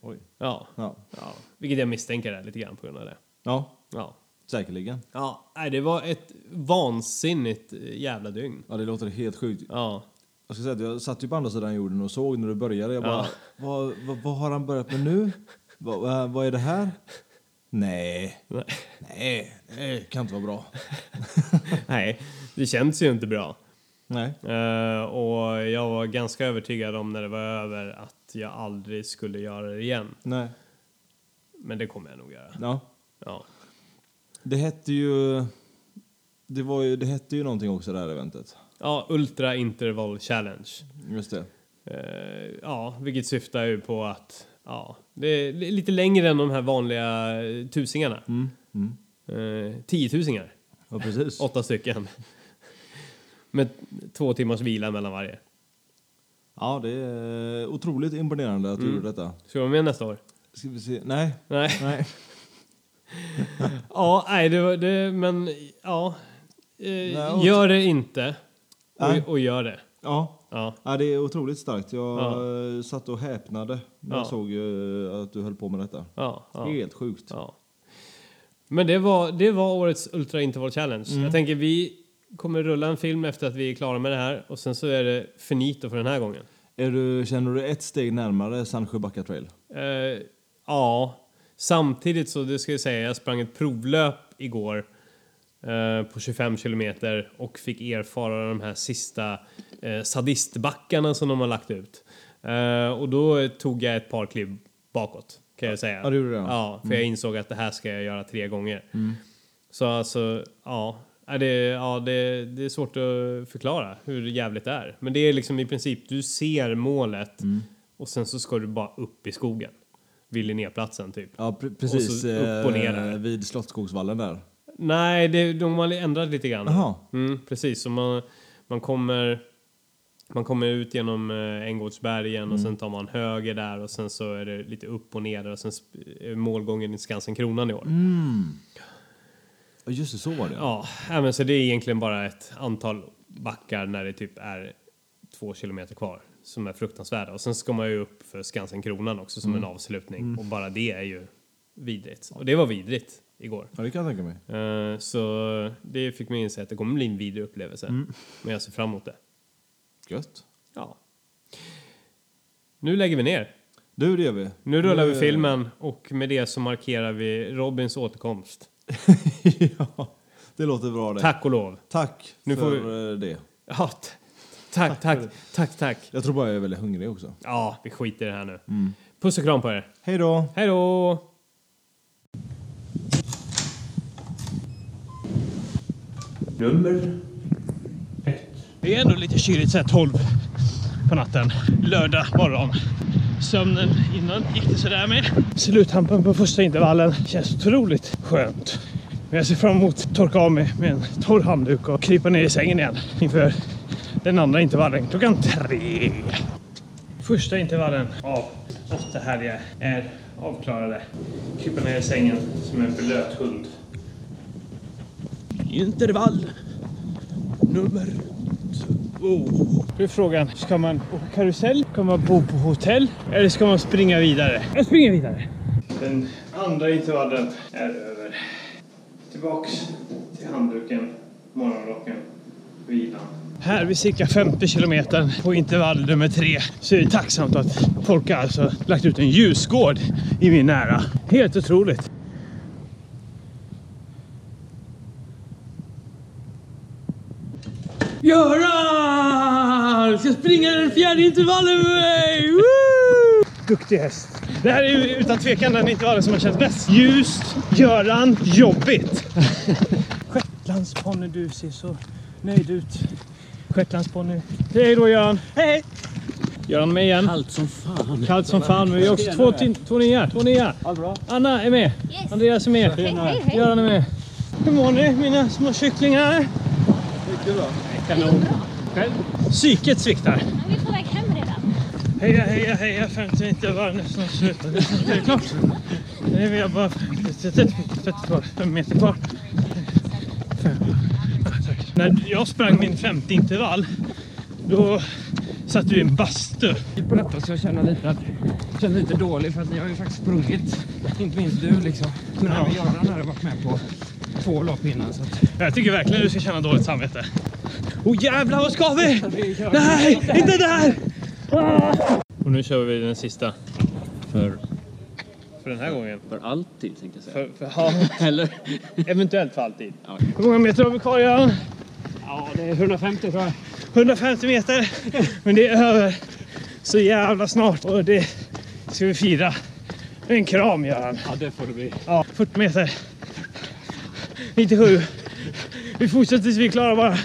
Oj. Ja, Ja. ja. Vilket jag misstänker är lite grann på grund av det. Ja, Ja. Säkerligen. Ja, nej, det var ett vansinnigt eh, jävla dygn. Ja, det låter helt sjukt. Ja. Jag ska säga att jag satt ju på andra sidan jorden och såg när du började. Jag bara, Ja. vad, vad, vad har han börjat med nu? vad, vad, är det här? Nej, Nej. nej, det kan inte vara bra. <laughs> Nej, det känns ju inte bra. Nej. Eh, och jag var ganska övertygad om när det var över att jag aldrig skulle göra det igen. Nej. Men det kommer jag nog göra. Ja. Ja. Det hette ju... Det, var ju, det hette ju någonting också det här eventet. Ja, Ultra Interval Challenge. Just det. Eh, ja, vilket syftar ju på att ja, det är li- lite längre än de här vanliga tusingarna. Mm. Mm. Eh, tiotusingar, Ja, precis. åtta stycken. Med två timmars vila mellan varje. Ja, det är otroligt imponerande att du Mm. gjorde detta. Ska du vara med nästa år? Ska vi se? Nej. Nej. Nej. <laughs> Ja, nej, det var det, men ja. Eh, Nej, gör det inte. Och, och gör det. Ja. Ja. ja, det är otroligt starkt. Jag Ja. eh, satt och häpnade när Ja. jag såg eh, att du höll på med detta. Ja, ja, Helt sjukt. ja. Men det var, det var årets Ultra Interval Challenge. Mm. Jag tänker vi kommer rulla en film efter att vi är klara med det här och sen så är det finito för den här gången. Är du, känner du ett steg närmare Sandsjöbacka trail? Eh, ja, samtidigt så det ska jag säga, jag sprang ett provlöp igår eh, på 25 kilometer och fick erfara de här sista eh, sadistbackarna som de har lagt ut. Eh, och då tog jag ett par kliv bakåt kan jag säga. Ja, du gjorde det, ja. För jag insåg att det här ska jag göra tre gånger. Så alltså, ja. Det, ja det, det är svårt att förklara hur jävligt det är. Men det är liksom i princip, du ser målet och sen så ska du bara upp i skogen. Vid Linnéplatsen typ. Ja, pre- precis. så upp och ner eh, där. vid Slottsskogsvallen där. Nej, det, de har ändrat lite grann. Jaha. Mm, precis, så man, man kommer... Man kommer ut genom eh, Änggårdsbergen Mm. och sen tar man höger där och sen så är det lite upp och ner och sen är målgången i Skansen Kronan i år. Mm. Just det, så var det. Ja, ja, men så det är egentligen bara ett antal backar när det typ är två kilometer kvar som är fruktansvärda. Och sen ska man ju upp för Skansen Kronan också som Mm. en avslutning och bara det är ju vidrigt. Och det var vidrigt igår. Ja, det kan jag tänka mig. Eh, så det fick mig inse att det kommer bli en vidrig upplevelse. Mm. Men jag ser fram emot det. Gött. Ja. Nu lägger vi ner. Du, det gör vi. Nu rullar vi filmen och med det så markerar vi Robins återkomst. <laughs> ja, det låter bra det. Tack och lov. Tack Nu får för eh, det. Ja, tack, tack, tack, tack. Jag tror bara jag är väldigt hungrig också. Ja, vi skiter i det här nu. Puss och kram på er. Hej då! Hej då! Nummer ett. Det är ändå lite kyligt så här 12 på natten. Lördag morgon. Sömnen innan gick det sådär med. Sluttampen på första intervallen känns otroligt skönt. Men jag ser fram emot att torka av mig med en torr handduk och krypa ner i sängen igen inför den andra intervallen klockan tre. Första intervallen av åtta helger är avklarade. Krypa ner i sängen som en blöt hund. Intervall nummer två. Nu är frågan, ska man åka karusell? Ska man bo på hotell? Eller ska man springa vidare? Jag springer vidare. Den andra intervallen är över. Tillbaks till handduken, morgonrocken, vilan. Här vid cirka 50 kilometer på intervall nummer tre så är det tacksamt att folk har alltså lagt ut en ljusgård i min nära. Helt otroligt. Göran! Ska springa den fjärde intervallen med mig! Woo! Duktig häst. Det här är utan tvekan den intervallen som har känts bäst. Ljust, Göran, jobbigt. <laughs> Shetlandsponny, du ser så nöjd ut. Shetlandsponny. Hej då Göran. Hej! Göran med igen. Kallt som fan. Kallt som fan. Men vi har också två, två nya. Två nya. Anna är med. Yes. Andreas är med. Hej, hej, hej. Göran är med. Hur mår ni mina små kycklingar? Mycket bra. Kanon. Själv? Psyket sviktar. Nu är vi på väg hem redan. Heja, heja, heja. 50 inte var nästan slut. Det är klart. Det är vi bara 30 kvar. 5 meter kvar. När jag sprang min femte intervall, då satt du i en bastu. På detta så jag känner lite att känner lite dålig för att ni har ju faktiskt sprungit. Inte minst du liksom. Men Ja. även Göran hade varit med på två lopp innan så att Jag tycker verkligen du ska känna dåligt samvete. Oh jävlar, vad ska vi? Nej, inte där! Ah! Och nu kör vi den sista. För, För den här gången. för alltid tänkte jag säga. För, för, ja, <laughs> Eller? eventuellt för alltid. Ja. Hur många meter har vi kvar Göran? Ja, det är 150 tror jag. 150 meter. Men det är över så jävla snart. Och det ska vi fira. En kram Göran. Ja, det får det bli. Ja, 40 meter. 97. Vi fortsätter tills vi är klara bara.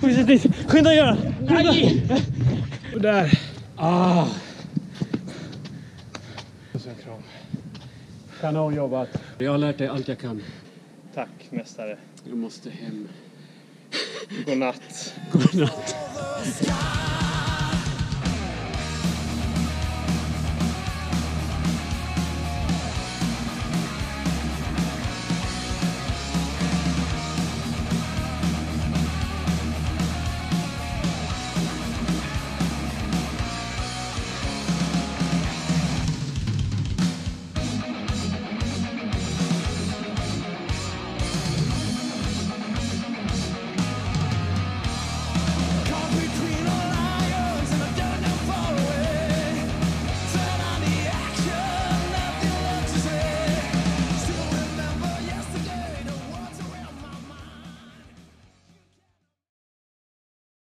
Fortsätt dit. Skynda Göran. Nej! Och där. Ah, Och så en kram. kanon jobbat. Jag har lärt dig allt jag kan. Tack mästare. Jag måste hem. God natt. God natt.